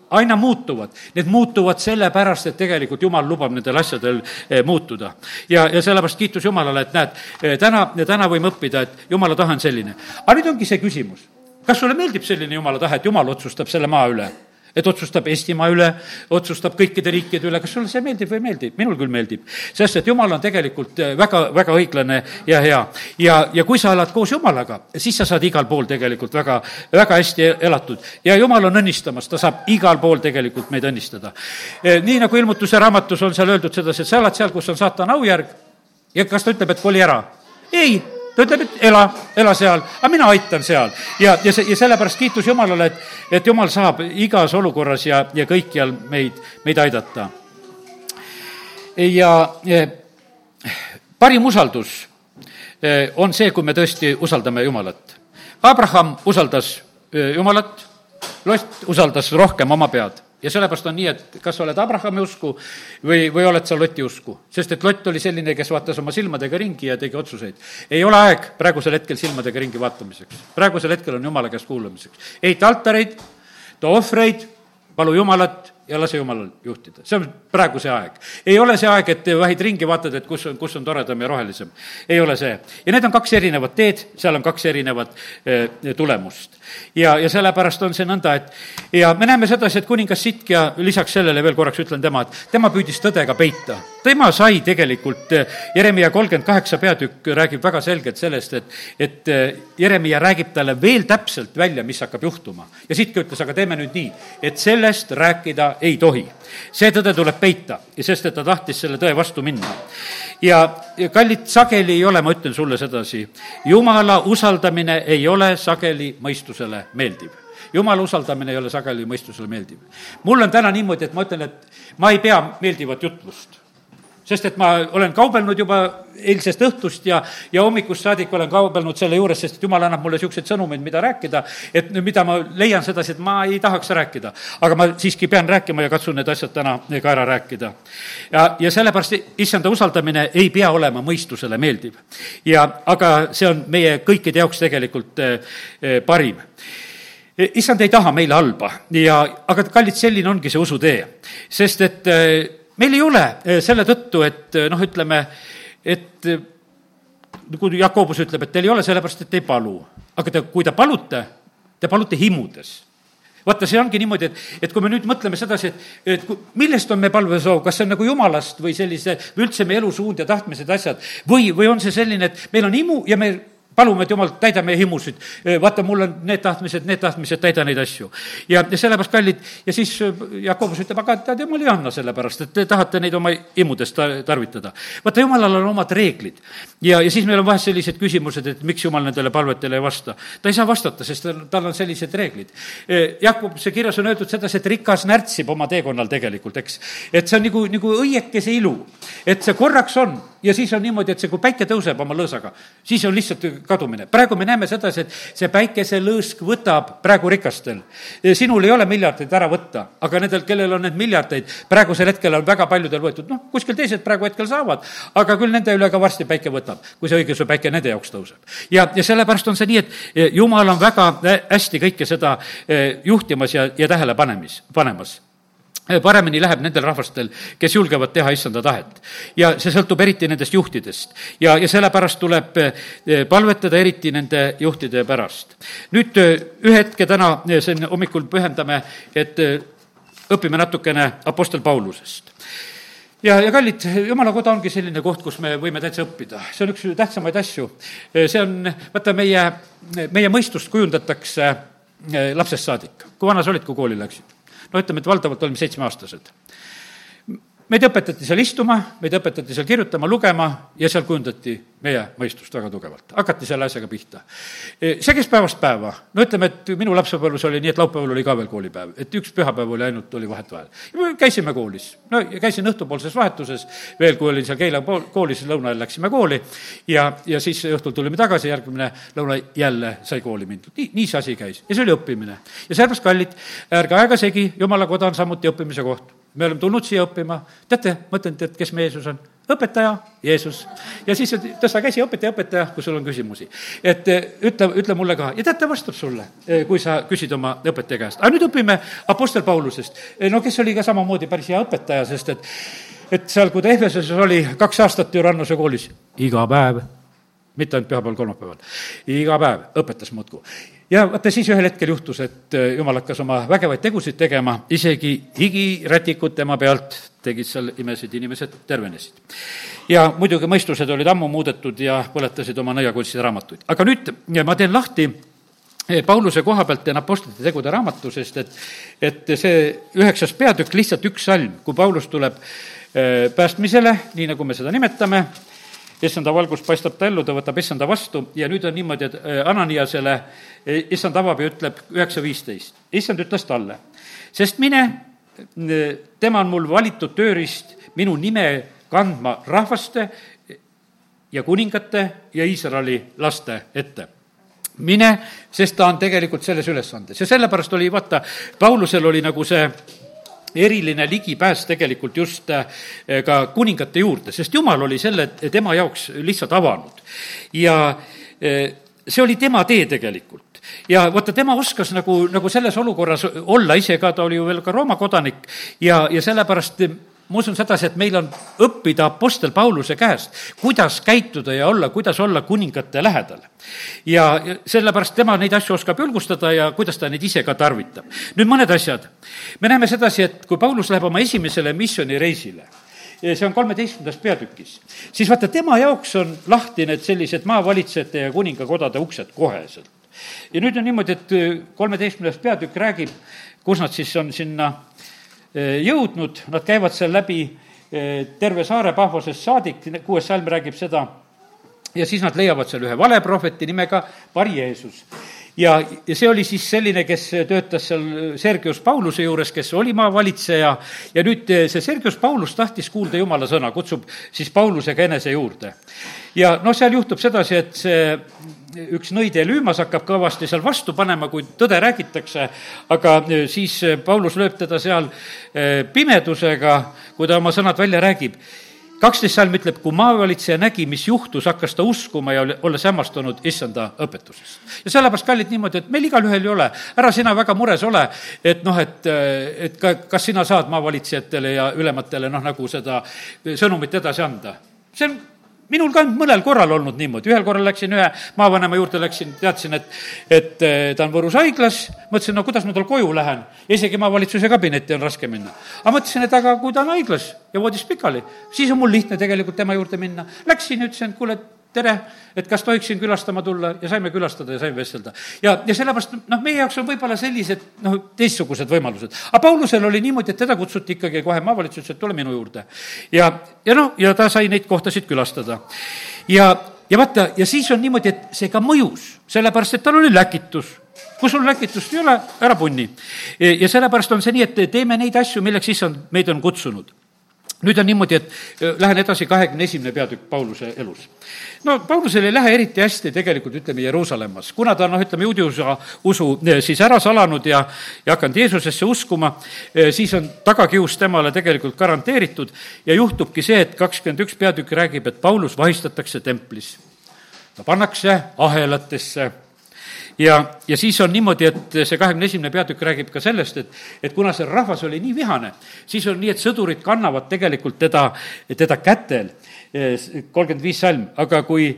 aina muutuvad, need muutuvad sellepärast, et tegelikult jumal lubab nendel asjadel eh, muutuda. ja, ja sellepärast kiitus Jumalale, et näed, eh, täna, täna võime õppida, et jumala tahe on selline. aga nüüd ongi see küsimus, kas sulle meeldib selline jumala tahe, et jumal otsustab selle maa üle? Et otsustab Eestimaa üle, otsustab kõikide riikide üle, kas sulle see meeldib või ei meeldi? minul küll meeldib. sest et Jumal on tegelikult äh, väga, väga õiglane ja hea. ja, ja kui sa elad koos Jumalaga, siis sa saad igal pool tegelikult väga, väga hästi elatud. ja Jumal on õnnistamas, ta saab igal pool tegelikult meid õnnistada. Äh, nii nagu ilmutuse raamatus on seal öeldud sedasi, et sa elad seal, kus on saatana aujärg ja kas ta ütleb, et koli ära? ei ta ütleb, et ela, ela seal, aga mina aitan seal. ja, ja see, ja sellepärast kiitus Jumalale, et, et Jumal saab igas olukorras ja, ja kõikjal meid, meid aidata. ja parim usaldus eh, on see, kui me tõesti usaldame Jumalat. Abraham usaldas eh, Jumalat, Lot usaldas rohkem oma pead ja sellepärast on nii, et kas sa oled Abrahami usku või, või oled sa Loti usku. sest et Lott oli selline, kes vaatas oma silmadega ringi ja tegi otsuseid. ei ole aeg praegusel hetkel silmadega ringi vaatamiseks. praegusel hetkel on jumala käest kuulamiseks. ehita altareid, too ohvreid, palu Jumalat ja lase Jumalal juhtida. see on praegu see aeg. ei ole see aeg, et vahid ringi, vaatad, et kus on, kus on toredam ja rohelisem. ei ole see. ja need on kaks erinevat teed, seal on kaks erinevat eh, tulemust. ja, ja sellepärast on see nõnda, et ja me näeme sedasi, et kuningas Sitkia, lisaks sellele veel korraks ütlen tema, et tema püüdis tõdega peita. tema sai tegelikult, eh, Jeremiah kolmkümmend kaheksa peatükk räägib väga selgelt sellest, et, et eh, Jeremiah räägib talle veel täpselt välja, mis hakkab juhtuma. ja Sitkia ütles, aga teeme nüüd nii, et sellest rääkida ei tohi. see tõde tuleb peita, sest et ta tahtis selle tõe vastu minna. ja, kallid, sageli ei ole, ma ütlen sulle sedasi, jumala usaldamine ei ole sageli mõistusele meeldiv jumala usaldamine ei ole sageli mõistusele meeldiv. mul on täna niimoodi, et ma ütlen, et ma ei pea meeldivat jutlust sest et ma olen kaubelnud juba eilsest õhtust ja, ja hommikust saadik olen kaubelnud selle juures, sest jumal annab mulle niisuguseid sõnumeid, mida rääkida, et mida ma leian sedasi, et ma ei tahaks rääkida. aga ma siiski pean rääkima ja katsun need asjad täna ka ära rääkida. ja, ja sellepärast issanda usaldamine ei pea olema mõistusele meeldiv. ja, aga see on meie kõikide jaoks tegelikult eh, eh, parim issand ei taha meile halba ja, aga kallid, selline ongi see usutee. sest et eh, meil ei ole eh, selle tõttu, et eh, noh, ütleme, et eh, kui Jakobus ütleb, et teil ei ole sellepärast, et te ei palu. aga te, kui te palute, te palute himudes. Vaata, see ongi niimoodi, et, et kui me nüüd mõtleme sedasi, et, et kui, millest on meie palvesoov, kas see on nagu jumalast või sellise, või üldse meie elusuund ja tahtmised, asjad, või, või on see selline, et meil on himu ja me palume, et jumal, täida meie himusid. vaata, mul on need tahtmised, need tahtmised, täida neid asju. ja, ja sellepärast, kallid, ja siis Jakobus ütleb, aga tead, jumal ei anna sellepärast, et te tahate neid oma himudest tarvitada. vaata, jumalal on omad reeglid. ja, ja siis meil on vahest sellised küsimused, et miks jumal nendele palvetele ei vasta. ta ei saa vastata, sest tal on sellised reeglid. Jakobuse kirjas on öeldud sedasi, et rikas närtsib oma teekonnal tegelikult, eks. et see on nagu, nagu õiekese ilu. et see korraks on ja siis on niimoodi, et see, kui päike tõuseb oma lõõsaga, siis on lihtsalt kadumine. praegu me näeme sedasi, et see päikeselõõsk võtab praegu rikastel. sinul ei ole miljardeid ära võtta, aga nendel, kellel on need miljardeid, praegusel hetkel on väga paljudel võetud, noh, kuskil teised praegu hetkel saavad, aga küll nende üle ka varsti päike võtab, kui see õiguse päike nende jaoks tõuseb. ja, ja sellepärast on see nii, et eh, jumal on väga hästi kõike seda eh, juhtimas ja, ja tähele panemis, panemas paremini läheb nendel rahvastel, kes julgevad teha issanda tahet. ja see sõltub eriti nendest juhtidest. ja, ja sellepärast tuleb eh, palvetada eriti nende juhtide pärast. nüüd ühe hetke täna siin hommikul pühendame, et õpime natukene Apostel Paulusest ja, ja kallid, jumala koda ongi selline koht, kus me võime täitsa õppida. see on üks tähtsamaid asju. see on, vaata, meie, meie mõistust kujundatakse lapsest saadik. kui vana sa olid, kui kooli läksid? No ütleme, et valdavalt olime seitsmeaastased. Meid õpetati seal istuma, meid õpetati seal kirjutama, lugema ja seal kujundati meie mõistust väga tugevalt. hakati selle asjaga pihta. see käis päevast päeva. no ütleme, et minu lapsepõlves oli nii, et laupäeval oli ka veel koolipäev, et üks pühapäev oli ainult, oli vahet vahel. me käisime koolis. no ja käisin õhtupoolses vahetuses veel, kui olin seal Keila koolis, lõuna ajal läksime kooli ja, ja siis õhtul tulime tagasi, järgmine lõuna jälle sai kooli mindud. nii, nii see asi käis ja see oli õppimine. ja sellepärast, kallid, ärge aega segi, jumala koda on samuti õppimise koht. Me oleme tulnud siia õppima, teate, mõtlen, et kes meie Jeesus on õpetaja, Jeesus. ja siis tõsta käsi, õpetaja, õpetaja, kui sul on küsimusi. et eh, ütle, ütle mulle ka ja tead, ta vastab sulle, eh, kui sa küsid oma õpetaja käest. aga nüüd õpime Apostel Paulusest. Eh, no kes oli ka samamoodi päris hea õpetaja, sest et et seal, kui ta Ehvesuses oli kaks aastat ju Rannuse koolis, iga päev, mitte ainult pühapäeval, kolmapäeval, iga päev õpetas muudkui ja vaata, siis ühel hetkel juhtus, et äh, jumal hakkas oma vägevaid tegusid tegema, isegi higirätikud tema pealt tegid seal imesid, inimesed tervenesid. ja muidugi mõistused olid ammu muudetud ja põletasid oma nõiakunstide raamatuid. aga nüüd ma teen lahti äh, Pauluse koha pealt teen Apostlite tegude raamatu, sest et, et see üheksas peatükk, lihtsalt üks salm, kui Paulus tuleb äh, päästmisele, nii nagu me seda nimetame, issanda valgus paistab ta ellu, ta võtab issanda vastu ja nüüd on niimoodi, et äh, Ananiasele äh, issand avab ja ütleb üheksa viisteist. issand ütles talle, sest mine, tema on mul valitud tööriist minu nime kandma rahvaste ja kuningate ja Iisraeli laste ette mine, sest ta on tegelikult selles ülesandes ja sellepärast oli, vaata, Paulusel oli nagu see eriline ligipääs tegelikult just äh, ka kuningate juurde, sest jumal oli selle tema jaoks lihtsalt avanud. ja äh, see oli tema tee tegelikult ja vaata, tema oskas nagu, nagu selles olukorras olla ise ka, ta oli ju veel ka Rooma kodanik ja, ja sellepärast ma usun sedasi, et meil on õppida Apostel Pauluse käest, kuidas käituda ja olla, kuidas olla kuningate lähedal. ja sellepärast tema neid asju oskab julgustada ja kuidas ta neid ise ka tarvitab. nüüd mõned asjad. me näeme sedasi, et kui Paulus läheb oma esimesele missioonireisile, see on kolmeteistkümnendas peatükis, siis vaata, tema jaoks on lahti need sellised maavalitsejate ja kuningakodade uksed koheselt. ja nüüd on niimoodi, et kolmeteistkümnes peatükk räägib, kus nad siis on sinna jõudnud, nad käivad seal läbi eh, terve saare Pahvosest saadik, kuues salm räägib seda, ja siis nad leiavad seal ühe valeprohveti nimega Bar-Jeesus. ja, ja see oli siis selline, kes töötas seal Sergius Pauluse juures, kes oli maavalitseja ja nüüd see Sergius Paulus tahtis kuulda jumala sõna, kutsub siis Paulusega enese juurde. ja noh, seal juhtub sedasi, et see üks nõide lüümas hakkab kõvasti seal vastu panema, kui tõde räägitakse, aga siis Paulus lööb teda seal eh, pimedusega, kui ta oma sõnad välja räägib kaksteist salm ütleb, kui maavalitseja nägi, mis juhtus, hakkas ta uskuma ja olles hämmastunud issanda õpetusest. ja sellepärast, kallid, niimoodi, et meil igalühel ei ole, ära sina väga mures ole, et noh, et, et ka, kas sina saad maavalitsejatele ja ülematele noh, nagu seda sõnumit edasi anda. see on minul ka mõnel korral olnud niimoodi, ühel korral läksin ühe maavanema juurde, läksin, teadsin, et, et eh, ta on Võrus haiglas, mõtlesin, no kuidas ma tal koju lähen, isegi maavalitsuse kabinetti on raske minna. aga mõtlesin, et aga kui ta on haiglas ja voodis pikali, siis on mul lihtne tegelikult tema juurde minna. Läksin, ütlesin, et kuule, tere, et kas tohiksin külastama tulla ja saime külastada ja saime vestelda. ja, ja sellepärast noh, meie jaoks on võib-olla sellised noh, teistsugused võimalused. aga Paulusel oli niimoodi, et teda kutsuti ikkagi kohe maavalitsusse, et tule minu juurde. ja, ja noh, ja ta sai neid kohtasid külastada. ja, ja vaata, ja siis on niimoodi, et see ka mõjus, sellepärast et tal oli läkitus kui sul läkitust ei ole, ära punni. ja sellepärast on see nii, et teeme neid asju, milleks issand meid on kutsunud nüüd on niimoodi, et lähen edasi kahekümne esimene peatükk Pauluse elus. no Paulusel ei lähe eriti hästi tegelikult, ütleme, Jeruusalemmas, kuna ta noh, ütleme, juudiusa usu siis ära salanud ja, ja hakanud Jeesusesse uskuma, siis on tagakius temale tegelikult garanteeritud ja juhtubki see, et kakskümmend üks peatükk räägib, et Paulus vahistatakse templis. ta pannakse ahelatesse ja, ja siis on niimoodi, et see kahekümne esimene peatükk räägib ka sellest, et, et kuna see rahvas oli nii vihane, siis on nii, et sõdurid kannavad tegelikult teda, teda kätel, kolmkümmend viis salm, aga kui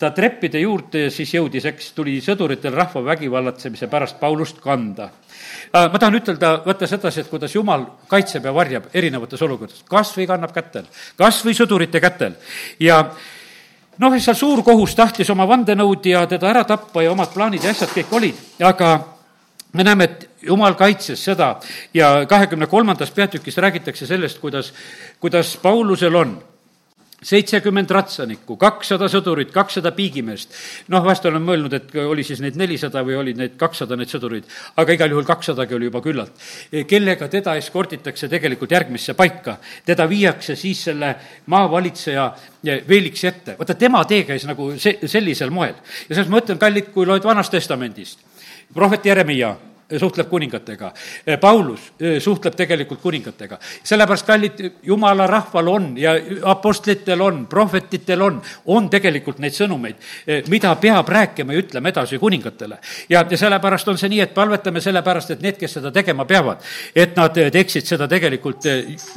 ta treppide juurde siis jõudis, eks tuli sõduritel rahva vägivallatsemise pärast Paulust kanda. ma tahan ütelda, võtta sedasi, et kuidas Jumal kaitseb ja varjab erinevates olukordades, kas või kannab kätel, kas või sõdurite kätel. Ja noh, seal suur kohus tahtis oma vandenõud ja teda ära tappa ja omad plaanid ja asjad kõik olid, aga me näeme, et jumal kaitses seda. Ja kahekümne kolmandas peatükis räägitakse sellest, kuidas, kuidas Paulusel on seitsekümmend ratsanikku, kakssada sõdurit, kakssada piigimeest. noh, vahest olen mõelnud, et oli siis neid nelisada või olid neid kakssada, neid sõdureid, aga igal juhul kaksadagi oli juba küllalt. kellega teda eskorditakse tegelikult järgmisse paika, teda viiakse siis selle maavalitseja Veeliksi ette, vaata tema tee käis nagu see, sellisel moel. ja selles ma ütlen, kallid, kui loed Vanast Testamendist, prohvet Jeremiah, suhtleb kuningatega. Paulus suhtleb tegelikult kuningatega. sellepärast, kallid, jumala rahval on ja apostlitel on, prohvetitel on, on tegelikult neid sõnumeid, mida peab rääkima ja ütlema edasi kuningatele. ja, ja sellepärast on see nii, et palvetame sellepärast, et need, kes seda tegema peavad, et nad teeksid seda tegelikult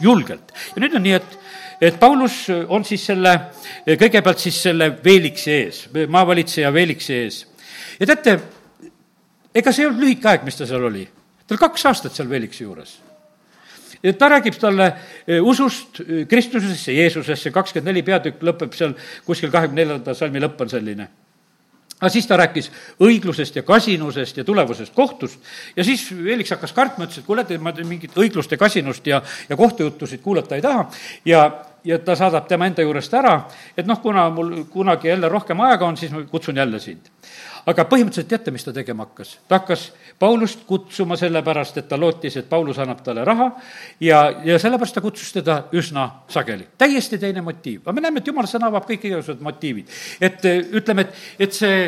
julgelt. ja nüüd on nii, et et Paulus on siis selle, kõigepealt siis selle Veeliksi ees, maavalitseja Veeliksi ees. ja teate, ega see ei olnud lühike aeg, mis ta seal oli. ta oli kaks aastat seal Veliksi juures. ta räägib talle eh, usust eh, Kristusesse, Jeesusesse, kakskümmend neli peatükk lõpeb seal kuskil kahekümne neljanda salmi lõpp on selline. Aga siis ta rääkis õiglusest ja kasinusest ja tulevusest kohtust. Ja siis Feliks hakkas kartma, ütles, et kuule, ma mingit õiglust ja kasinust ja, ja kohtujuttusid kuulata ei taha. Ja, ja ta saadab tema enda juurest ära, et noh, kuna mul kunagi jälle rohkem aega on, siis ma kutsun jälle sind aga põhimõtteliselt teate, mis ta tegema hakkas? ta hakkas Paulust kutsuma sellepärast, et ta lootis, et Paulus annab talle raha ja, ja sellepärast ta kutsus teda üsna sageli. täiesti teine motiiv, aga me näeme, et jumala sõna avab kõik igasugused motiivid. et eh, ütleme, et, et see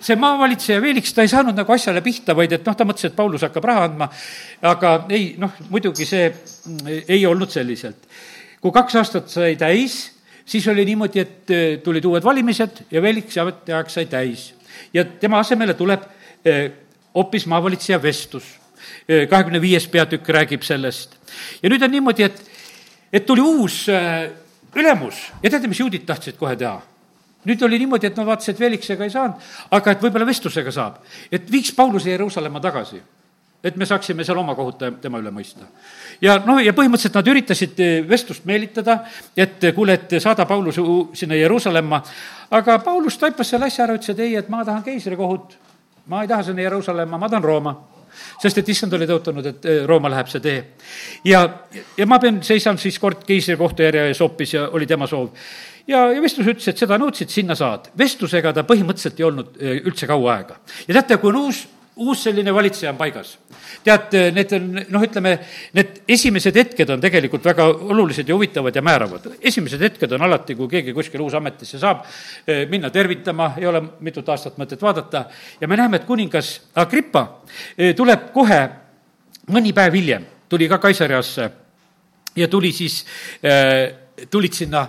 see maavalitseja Veeliks, ta ei saanud nagu asjale pihta, vaid et noh, ta mõtles, et Paulus hakkab raha andma, aga ei, noh, muidugi see mm, ei olnud selliselt. kui kaks aastat sai täis, siis oli niimoodi, et eh, tulid uued valimised ja Veeliks ametiaeg sai täis ja tema asemele tuleb eh, hoopis maavalitseja vestlus. Eh, kahekümne viies peatükk räägib sellest. ja nüüd on niimoodi, et, et tuli uus eh, ülemus ja teate, mis juudid tahtsid kohe teha? nüüd oli niimoodi, et no vaatasid, et Veliksega ei saanud, aga et võib-olla vestlusega saab. et viiks Pauluse Jeruusalemma tagasi et me saaksime seal oma kohut tema üle mõista. ja noh, ja põhimõtteliselt nad üritasid eh, vestlust meelitada, et eh, kuule, et saada Paulus sinna Jeruusalemma, aga Paulus taipas selle asja ära, ütles, et ei, et ma tahan keisrikohut, ma ei taha sinna Jeruusalemma, ma tahan Rooma sest et issand oli tõotanud, et eh, Rooma läheb see tee. ja, ja ma pean, seisan siis kord keisrikohtu järje ees hoopis ja oli tema soov. ja, ja vestlus ütles, et seda nõudsid, sinna saad. vestlusega ta põhimõtteliselt ei olnud üldse kaua aega. ja teate, kui on uus uus selline valitseja on paigas. tead, need on, noh, ütleme, need esimesed hetked on tegelikult väga olulised ja huvitavad ja määravad. esimesed hetked on alati, kui keegi kuskil uus ametisse saab, eh, minna tervitama, ei ole mitut aastat mõtet vaadata, ja me näeme, et kuningas Agrippa eh, tuleb kohe mõni päev hiljem, tuli ka Kaisariasse ja tuli siis, eh, tulid sinna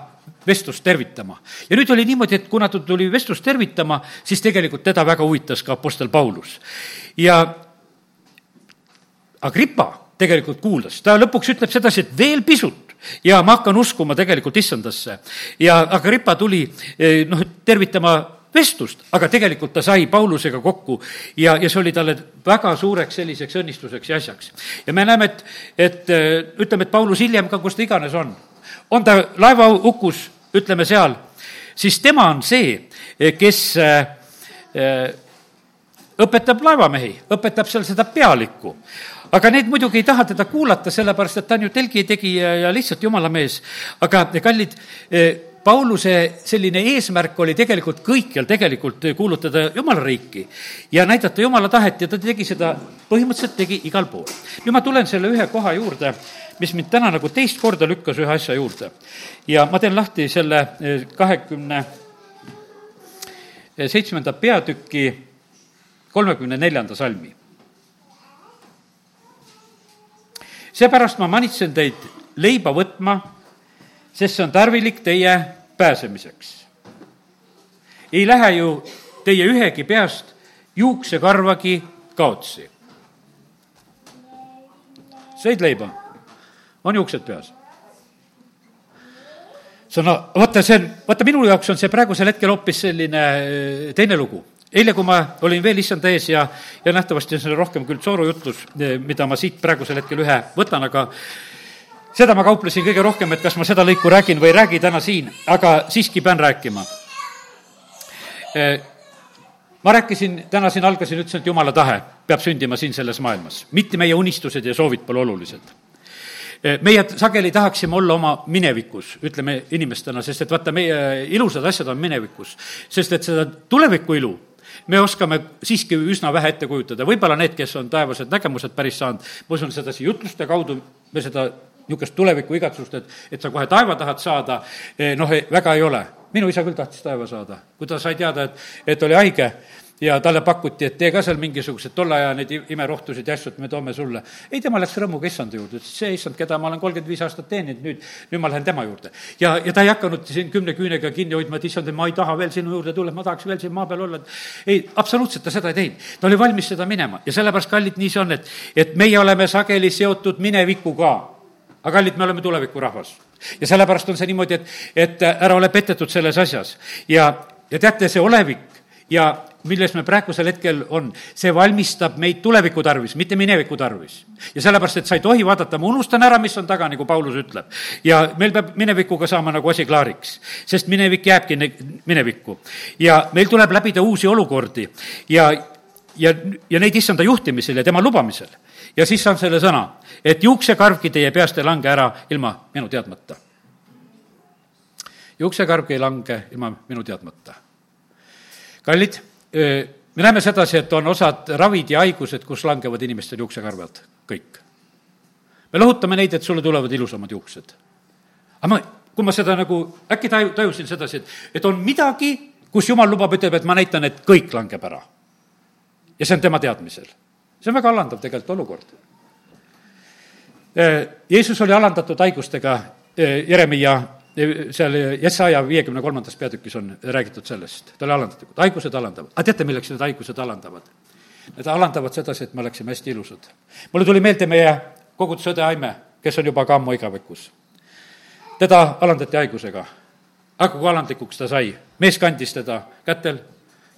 vestlust tervitama. ja nüüd oli niimoodi, et kuna ta tuli vestlust tervitama, siis tegelikult teda väga huvitas ka Apostel Paulus. ja Agrippa tegelikult kuuldas, ta lõpuks ütleb sedasi, et veel pisut ja ma hakkan uskuma tegelikult issandasse. ja Agrippa tuli eh, noh, tervitama vestlust, aga tegelikult ta sai Paulusega kokku ja, ja see oli talle väga suureks selliseks õnnistuseks ja asjaks. ja me näeme, et, et eh, ütleme, et Paulus hiljem ka, kus ta iganes on, on ta laevahukus ütleme seal, siis tema on see, kes äh, äh, õpetab laevamehi, õpetab seal seda pealikku. aga need muidugi ei taha teda kuulata, sellepärast et ta on ju telgitegija ja lihtsalt jumala mees. aga kallid, äh, Pauluse selline eesmärk oli tegelikult kõikjal tegelikult kuulutada Jumala riiki ja näidata Jumala tahet ja ta tegi seda, põhimõtteliselt tegi igal pool. nüüd ma tulen selle ühe koha juurde mis mind täna nagu teist korda lükkas ühe asja juurde. ja ma teen lahti selle eh, kahekümne seitsmenda peatüki kolmekümne neljanda salmi. seepärast ma manitsen teid leiba võtma, sest see on tarvilik teie pääsemiseks. ei lähe ju teie ühegi peast juuksekarvagi kaotsi. sõid leiba on juuksed peas? see on, vaata, see on, vaata minu jaoks on see praegusel hetkel hoopis selline eh, teine lugu. eile, kui ma olin veel issanda ees ja, ja nähtavasti see on rohkem küll soorujutlus, eh, mida ma siit praegusel hetkel ühe võtan, aga seda ma kauplesin kõige rohkem, et kas ma seda lõiku räägin või ei räägi täna siin, aga siiski pean rääkima. Eh, ma rääkisin, täna siin algasin, ütlesin, et jumala tahe peab sündima siin selles maailmas, mitte meie unistused ja soovid pole olulised Eh, meie sageli tahaksime olla oma minevikus, ütleme inimestena, sest et vaata, meie ilusad asjad on minevikus. sest et seda tuleviku ilu me oskame siiski üsna vähe ette kujutada, võib-olla need, kes on taevased nägemused päris saanud, ma usun, sedasi jutluste kaudu me seda niisugust tuleviku igatsust, et, et sa kohe taeva tahad saada, eh, noh, väga ei ole. minu isa küll tahtis taeva saada, kui ta sai teada, et, et oli haige ja talle pakuti, et tee ka seal mingisugused tolle aja neid imerohtusid ja asju, et me toome sulle. ei, tema läks rõõmuga issanda juurde, ütles, see issand, keda ma olen kolmkümmend viis aastat teeninud, nüüd, nüüd ma lähen tema juurde. ja, ja ta ei hakanud siin kümne küünega kinni hoidma, et issand, ma ei taha veel sinu juurde tulla, ma tahaks veel siin maa peal olla. ei, absoluutselt ta seda ei teinud. ta oli valmis seda minema ja sellepärast, kallid, nii see on, et, et meie oleme sageli seotud minevikuga. Aga kallid, me oleme tulevikurahvas. ja sellepärast on see niimoodi, et, et ära ole petetud selles asjas ja, ja teate, see olevik ja milles me praegusel hetkel on, see valmistab meid tuleviku tarvis, mitte mineviku tarvis. ja sellepärast, et sa ei tohi vaadata, ma unustan ära, mis on taga, nagu Paulus ütleb. ja meil peab minevikuga saama nagu asi klaariks, sest minevik jääbki minevikku. ja meil tuleb läbida uusi olukordi ja, ja, ja neid issanda juhtimisel ja tema lubamisel. ja siis on selle sõna, et juuksekarvgi teie peast ei lange ära ilma minu teadmata. juuksekarvgi ei lange ilma minu teadmata kallid, me näeme sedasi, et on osad ravid ja haigused, kus langevad inimestel juuksekarvad, kõik. me lohutame neid, et sulle tulevad ilusamad juuksed. aga ma, kui ma seda nagu äkki taju, tajusin sedasi, et, et on midagi, kus jumal lubab, ütleb, et ma näitan, et kõik langeb ära. ja see on tema teadmisel. see on väga alandav tegelikult olukord. Jeesus oli alandatud haigustega, Jeremiah seal Jesaja viiekümne kolmandas peatükis on räägitud sellest, ta oli alandatud, haigused alandavad. aga teate, milleks need haigused alandavad? Need alandavad sedasi, et me oleksime hästi ilusad. mulle tuli meelde meie koguduse õde Aime, kes on juba ka ammu igavikus. teda alandati haigusega, aga kui alandlikuks ta sai, mees kandis teda kätel,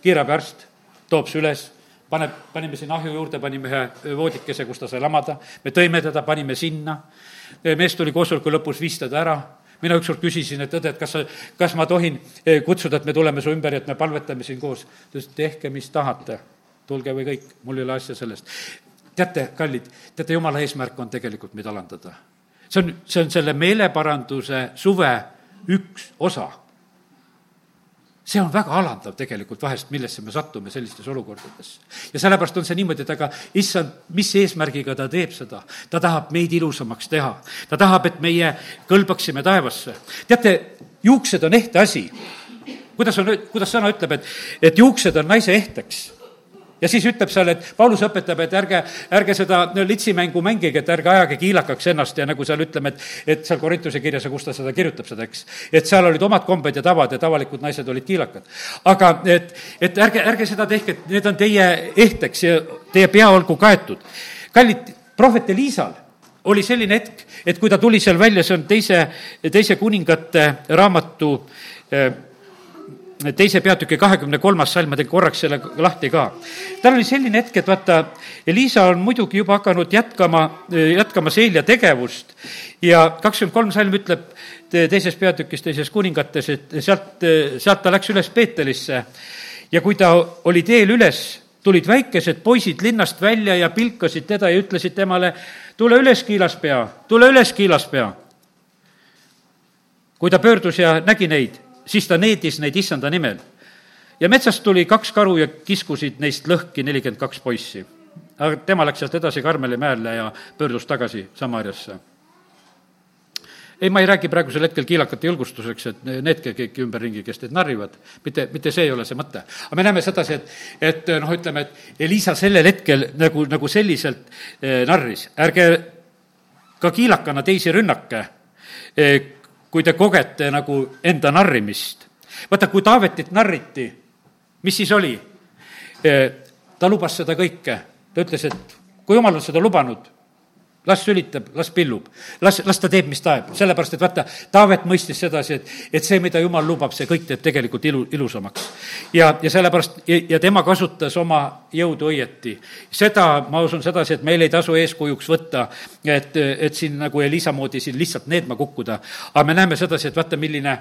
kiirabiarst toob see üles, paneb, panime sinna ahju juurde, panime ühe voodikese, kus ta sai lamada, me tõime teda, panime sinna, mees tuli koosoleku lõpus, viis teda ära mina ükskord küsisin, et õde, et kas sa, kas ma tohin eh, kutsuda, et me tuleme su ümber ja et me palvetame siin koos. ta ütles, tehke, mis tahate, tulge või kõik, mul ei ole asja sellest. teate, kallid, teate, jumala eesmärk on tegelikult meid alandada. see on, see on selle meeleparanduse suve üks osa. See on väga alandav tegelikult vahest, millesse me satume sellistes olukordades. ja sellepärast on see niimoodi, et aga issand, mis eesmärgiga ta teeb seda? ta tahab meid ilusamaks teha. ta tahab, et meie kõlbaksime taevasse. teate, juuksed on ehte asi. kuidas on, kuidas sõna ütleb, et, et juuksed on naise ehteks ja siis ütleb seal, et Paulus õpetab, et ärge, ärge seda litsimängu mängige, et ärge ajage kiilakaks ennast ja nagu seal ütleme, et, et seal Korintuse kirjas ja kus ta seda kirjutab, seda, eks. et seal olid omad kombed ja tavad ja tavalikud naised olid kiilakad. aga et, et ärge, ärge seda tehke, et need on teie ehteks ja teie pea olgu kaetud. kallid, prohvet Elisal oli selline hetk, et kui ta tuli seal välja, see on teise, teise kuningate raamatu eh, teise peatüki kahekümne kolmas salm, ma teen korraks selle lahti ka. tal oli selline hetk, et vaata, Elisa on muidugi juba hakanud jätkama, jätkama Seelia tegevust ja kakskümmend kolm salm ütleb teises peatükis, teises kuningates, et sealt, sealt ta läks üles Peetelisse ja kui ta oli teel üles, tulid väikesed poisid linnast välja ja pilkasid teda ja ütlesid temale, tule üles, kiilaspea, tule üles, kiilaspea. kui ta pöördus ja nägi neid siis ta needis neid issanda nimel. ja metsast tuli kaks karu ja kiskusid neist lõhki nelikümmend kaks poissi. aga tema läks sealt edasi Karmeli mäele ja pöördus tagasi Samariasse ei, ma ei räägi praegusel hetkel kiilakate julgustuseks, et needke kõik ümberringi, kes teid narrivad, mitte, mitte see ei ole see mõte. aga me näeme sedasi, et, et noh, ütleme, et Elisa sellel hetkel nagu, nagu selliselt eh, narris, ärge ka kiilakana teisi rünnake eh, kui te kogete nagu enda narrimist. vaata, kui Taavetit narriti, mis siis oli? ta lubas seda kõike, ta ütles, et kui jumal on seda lubanud, las sülitab, las pillub, las, las ta teeb, mis tahab, sellepärast et vaata, Taavet mõistis sedasi, et, et see, mida jumal lubab, see kõik teeb tegelikult ilu, ilusamaks. ja, ja sellepärast, ja tema kasutas oma jõudu õieti. seda, ma usun sedasi, et meil ei tasu eeskujuks võtta, et, et siin nagu Elisa moodi siin lihtsalt needma kukkuda, aga me näeme sedasi, et vaata, milline,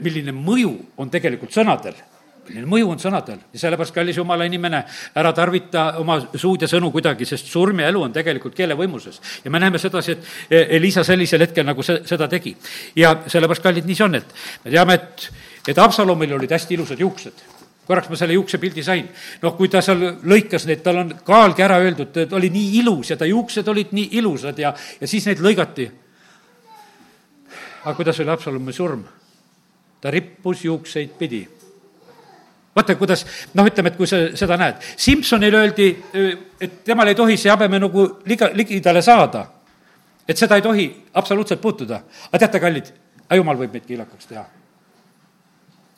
milline mõju on tegelikult sõnadel selline mõju on sõnadel ja sellepärast, kallis jumala inimene, ära tarvita oma suud ja sõnu kuidagi, sest surm ja elu on tegelikult keele võimuses. ja me näeme sedasi, et Elisa sellisel hetkel nagu see, seda tegi. ja sellepärast, kallid, nii see on, et me teame, et, et Absalomil olid hästi ilusad juuksed korraks ma selle juuksepildi sain. noh, kui ta seal lõikas neid, tal on kaalgi ära öeldud, ta oli nii ilus ja ta juuksed olid nii ilusad ja, ja siis neid lõigati. aga kuidas oli Absalomi surm? ta rippus juukseid pidi vaata, kuidas noh, ütleme, et kui sa seda näed. Simsonile öeldi, et temal ei tohi see habeme nagu liga, ligidale saada. et seda ei tohi absoluutselt puutuda. aga teate, kallid, jumal võib meid kiilakaks teha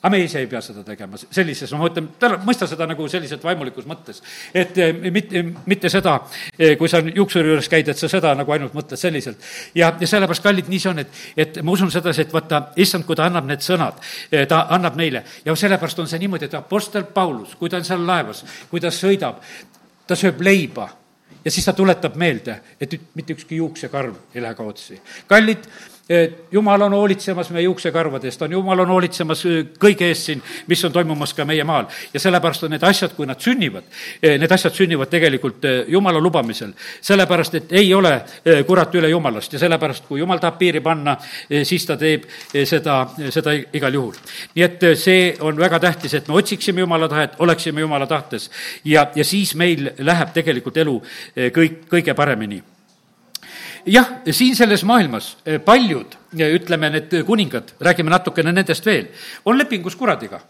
aga me ise ei pea seda tegema sellises, ma mõtlen, mõista seda nagu selliselt vaimulikus mõttes. et eh, mitte, mitte seda, eh, kui sa juuksuri juures käid, et sa seda nagu ainult mõtled selliselt. ja, ja sellepärast, kallid, nii see on, et, et ma usun sedasi, et vaata, issand, kui ta annab need sõnad, eh, ta annab neile ja sellepärast on see niimoodi, et Apostel Paulus, kui ta on seal laevas, kui ta sõidab, ta sööb leiba ja siis ta tuletab meelde, et mitte ükski juuksekarv ei lähe kaotsi. kallid, jumal on hoolitsemas meie juuksekarvade eest, on jumal on hoolitsemas äh, kõige eest siin, mis on toimumas ka meie maal. ja sellepärast on need asjad, kui nad sünnivad, äh, need asjad sünnivad tegelikult jumala lubamisel. sellepärast, et ei ole kurat üle jumalast ja sellepärast, kui jumal tahab piiri panna, siis ta teeb seda, seda igal juhul. nii et see on väga tähtis, et me otsiksime jumala tahet, oleksime jumala tahtes ja, ja siis meil läheb tegelikult elu kõik, kõige paremini jah, siin selles maailmas eh, paljud, ütleme, need kuningad, räägime natukene nendest veel, on lepingus kuradiga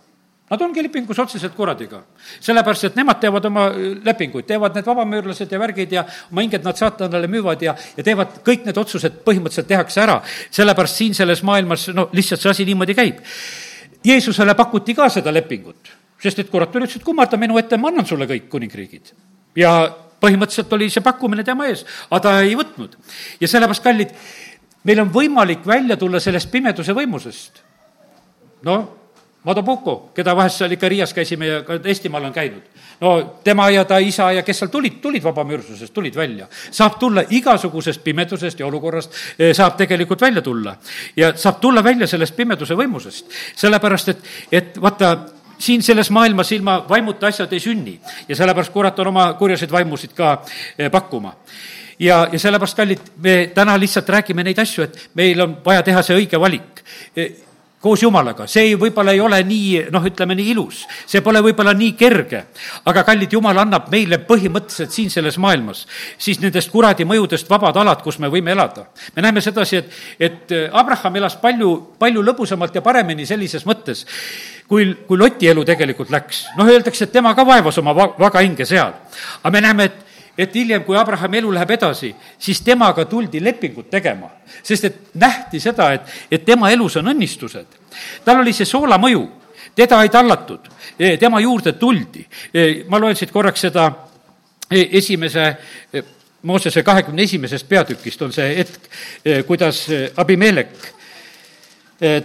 Nad ongi lepingus otseselt kuradiga. sellepärast, et nemad teevad oma eh, lepinguid, teevad need vabamüürlased ja värgid ja oma hinged nad saatanale müüvad ja, ja teevad kõik need otsused, põhimõtteliselt tehakse ära. sellepärast siin selles maailmas, no lihtsalt see asi niimoodi käib. Jeesusele pakuti ka seda lepingut, sest et kurat ütles, et kummarda minu ette, ma annan sulle kõik kuningriigid. ja põhimõtteliselt oli see pakkumine tema ees, aga ta ei võtnud. ja sellepärast, kallid, meil on võimalik välja tulla sellest pimeduse võimusest. noh, Madobuko, keda vahest seal ikka Riias käisime ja ka Eestimaal on käinud. no tema ja ta isa ja kes seal tulid, tulid vabamüürsusest, tulid välja. saab tulla igasugusest pimedusest ja olukorrast, eh, saab tegelikult välja tulla. ja saab tulla välja sellest pimeduse võimusest. sellepärast, et, et vaata, siin selles maailmas ilma vaimuta asjad ei sünni ja sellepärast kurat on oma kurjaseid vaimusid ka eh, pakkuma ja, ja sellepärast, kallid, me täna lihtsalt räägime neid asju, et meil on vaja teha see õige valik. Koos Jumalaga, see võib-olla ei ole nii, noh, ütleme nii ilus, see pole võib-olla nii kerge, aga kallid, Jumal annab meile põhimõtteliselt siin selles maailmas siis nendest kuradi mõjudest vabad alad, kus me võime elada. me näeme sedasi, et, et Abraham elas palju, palju lõbusamalt ja paremini sellises mõttes, kui, kui Loti elu tegelikult läks. noh, öeldakse, et tema ka vaevas oma va-, vaga hinge seal. aga me näeme, et et hiljem, kui Abrahami elu läheb edasi, siis temaga tuldi lepingut tegema. sest et nähti seda, et, et tema elus on õnnistused. tal oli see soolamõju, teda ei tallatud, e, tema juurde tuldi. E, ma loen siit korraks seda e, esimese Moosese kahekümne esimesest peatükist on see hetk, kuidas Abimelek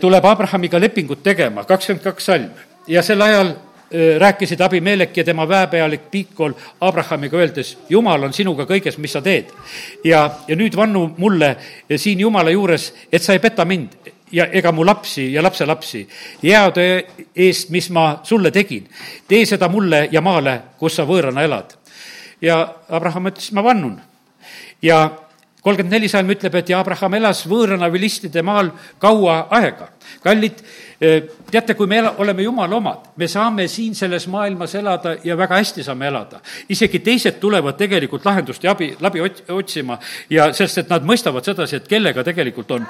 tuleb Abrahamiga lepingut tegema, kakskümmend kaks salm. ja sel ajal rääkisid Abimelek ja tema väepealik Pikol Abrahamiga, öeldes, Jumal on sinuga kõiges, mis sa teed. ja, ja nüüd vannu mulle siin Jumala juures, et sa ei peta mind ja ega mu lapsi ja lapselapsi jääde eest, mis ma sulle tegin. tee seda mulle ja maale, kus sa võõrana elad. ja Abraham ütles, ma vannun. ja kolmkümmend neli salm ütleb, et ja Abraham elas võõrana vilistide maal kaua aega. kallid, teate, kui me ela, oleme Jumala omad, me saame siin selles maailmas elada ja väga hästi saame elada. isegi teised tulevad tegelikult lahendust ja abi, läbi ot-, otsima ja sest, et nad mõistavad sedasi, et kellega tegelikult on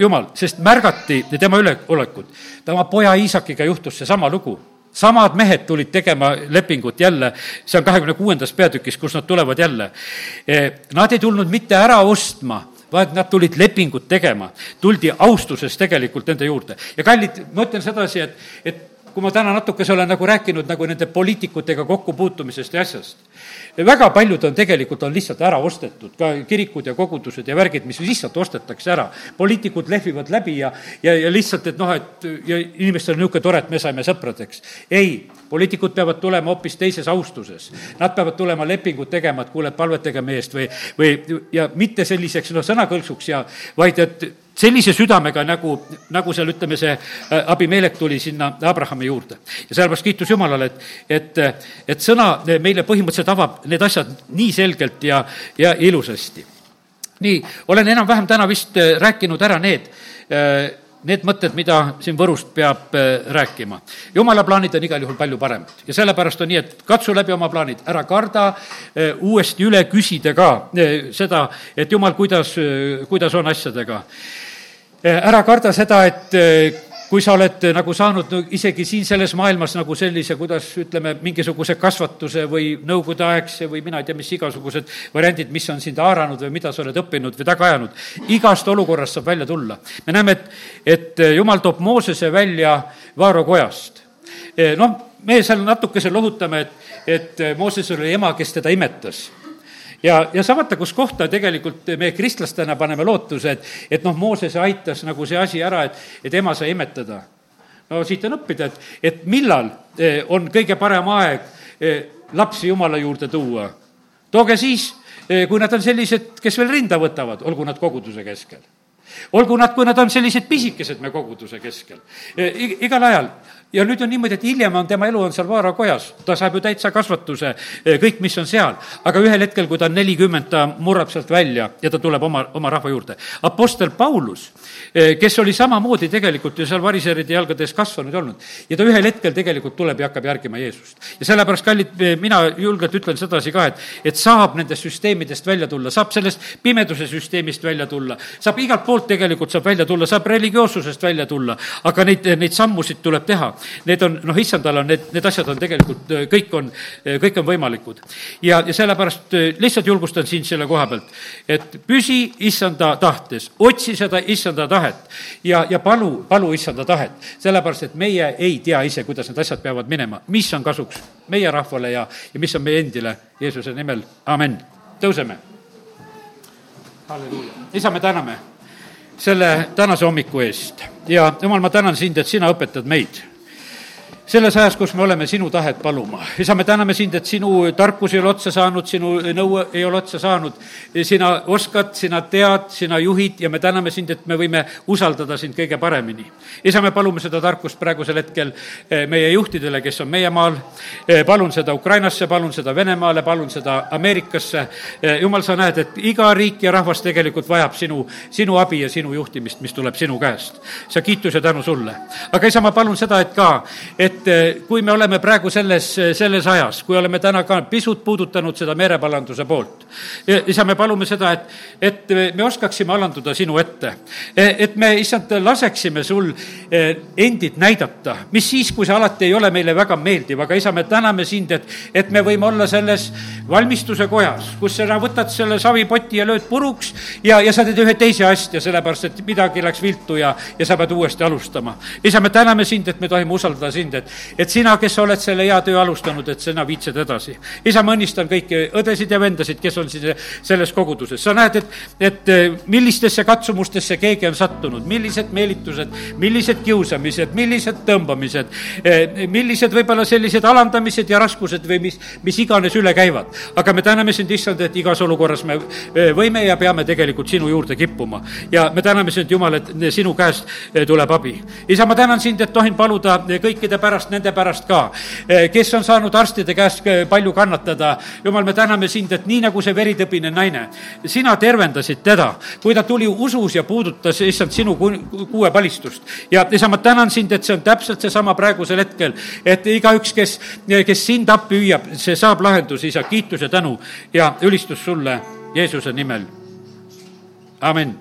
Jumal, sest märgati tema üleolekut. tema poja Iisakiga juhtus seesama lugu samad mehed tulid tegema lepingut jälle, see on kahekümne kuuendas peatükis, kus nad tulevad jälle. Nad ei tulnud mitte ära ostma, vaid nad tulid lepingut tegema. tuldi austuses tegelikult nende juurde. ja kallid, ma ütlen sedasi, et, et kui ma täna natukese olen nagu rääkinud nagu nende poliitikutega kokkupuutumisest ja asjast, väga paljud on tegelikult, on lihtsalt ära ostetud, ka kirikud ja kogudused ja värgid, mis lihtsalt ostetakse ära. poliitikud lehvivad läbi ja, ja, ja lihtsalt, et noh, et ja inimestel on niisugune tore, et me saime sõpradeks. ei, poliitikud peavad tulema hoopis teises austuses. Nad peavad tulema lepingut tegema, et kuule, palvetage meie eest või, või ja mitte selliseks, noh, sõnakõlksuks ja vaid et sellise südamega, nagu, nagu seal, ütleme, see äh, Abimelek tuli sinna Abrahami juurde. ja sellepärast kiitus Jumalale, et, et, et sõna meile põhimõtteliselt avab need asjad nii selgelt ja, ja ilusasti. nii, olen enam-vähem täna vist äh, rääkinud ära need äh, need mõtted, mida siin Võrust peab rääkima. jumala plaanid on igal juhul palju paremad. Ja sellepärast on nii, et katsu läbi oma plaanid, ära karda uuesti üle küsida ka seda, et jumal, kuidas, kuidas on asjadega. Ära karda seda, et kui sa oled eh, nagu saanud no, isegi siin selles maailmas nagu sellise, kuidas ütleme, mingisuguse kasvatuse või nõukogudeaegse või mina ei tea, mis igasugused variandid, mis on sind haaranud või mida sa oled õppinud või taga ajanud, igast olukorrast saab välja tulla. me näeme, et, et jumal toob Moosese välja Vaaro kojast. noh, me seal natukese lohutame, et, et Mooses oli ema, kes teda imetas ja, ja sa vaata, kus kohta tegelikult me kristlastena paneme lootuse, et, et noh, Mooses aitas nagu see asi ära, et, et ema sai imetada. no siit on õppida, et, et millal eh, on kõige parem aeg eh, lapsi Jumala juurde tuua. tooge siis, eh, kui nad on sellised, kes veel rinda võtavad, olgu nad koguduse keskel olgu nad, kui nad on sellised pisikesed me koguduse keskel. igal ajal ja nüüd on niimoodi, et hiljem on tema elu on seal Vaara kojas, ta saab ju täitsa kasvatuse, eh, kõik, mis on seal. aga ühel hetkel, kui ta on nelikümmend, ta murrab sealt välja ja ta tuleb oma, oma rahva juurde. Apostel Paulus, eh, kes oli samamoodi tegelikult ju seal variseride jalgade ees kasvanud olnud ja ta ühel hetkel tegelikult tuleb ja hakkab järgima Jeesust. ja sellepärast, kallid, mina julgelt ütlen sedasi ka, et, et saab nendest süsteemidest välja tulla, saab sellest pimeduse süsteemist välja tulla, saab igalt poolt tegelikult saab välja tulla, saab religioossusest välja tulla, aga neid, neid sammusid tuleb teha need on, noh, issandal on need, need asjad on tegelikult, äh, kõik on, äh, kõik on võimalikud. ja, ja sellepärast äh, lihtsalt julgustan sind selle koha pealt, et püsi issanda tahtes, otsi seda issanda tahet ja, ja palu, palu issanda tahet. sellepärast, et meie ei tea ise, kuidas need asjad peavad minema, mis on kasuks meie rahvale ja, ja mis on meie endile Jeesuse nimel, amen. tõuseme. halleluuja. isa, me täname selle tänase hommiku eest. Ja jumal, ma tänan sind, et sina õpetad meid selles ajas, kus me oleme sinu tahet paluma. isa, me täname sind, et sinu tarkus ei ole otsa saanud, sinu nõu ei ole otsa saanud. sina oskad, sina tead, sina juhid ja me täname sind, et me võime usaldada sind kõige paremini. isa, me palume seda tarkust praegusel hetkel eh, meie juhtidele, kes on meie maal. Eh, palun seda Ukrainasse, palun seda Venemaale, palun seda Ameerikasse. Eh, jumal, sa näed, et iga riik ja rahvas tegelikult vajab sinu, sinu abi ja sinu juhtimist, mis tuleb sinu käest. sa kiitus ja tänu sulle. aga isa, ma palun seda, et ka, et et eh, kui me oleme praegu selles, selles ajas, kui oleme täna ka pisut puudutanud seda merepalanduse poolt, isa, me palume seda, et, et me oskaksime alanduda sinu ette. E, et me, issand, laseksime sul eh, endid näidata, mis siis, kui see alati ei ole meile väga meeldiv, aga isa, me täname sind, et, et me võime olla selles valmistuse kojas, kus sa võtad selle savipoti ja lööd puruks ja, ja sa teed ühe teise asja, sellepärast et midagi läks viltu ja, ja sa pead uuesti alustama. isa, me täname sind, et me tohime usaldada sind, et, et sina, kes oled selle hea töö alustanud, et sina viitsed edasi. isa, ma õnnistan kõiki õdesid ja vendasid, kes on siin selles koguduses. sa näed, et, et eh, millistesse katsumustesse keegi on sattunud, millised meelitused, millised kiusamised, millised tõmbamised, eh, millised võib-olla sellised alandamised ja raskused või mis, mis iganes üle käivad. aga me täname sind, issand, et igas olukorras me eh, võime ja peame tegelikult sinu juurde kippuma. ja me täname sind, Jumal, et sinu käest tuleb abi. isa, ma tänan sind, et tohin paluda kõikide pärast pärast, nende pärast ka, eh, kes on saanud arstide käest eh, palju kannatada. jumal, me täname sind, et nii nagu see veritõbine naine, sina tervendasid teda, kui ta tuli usus ja puudutas, issand, sinu kuuepalistust. ja isa, ma tänan sind, et see on täpselt seesama praegusel hetkel, et igaüks, kes, kes sind appi hüüab, see saab lahenduse, isa, kiitus ja tänu ja ülistus sulle Jeesuse nimel. amin.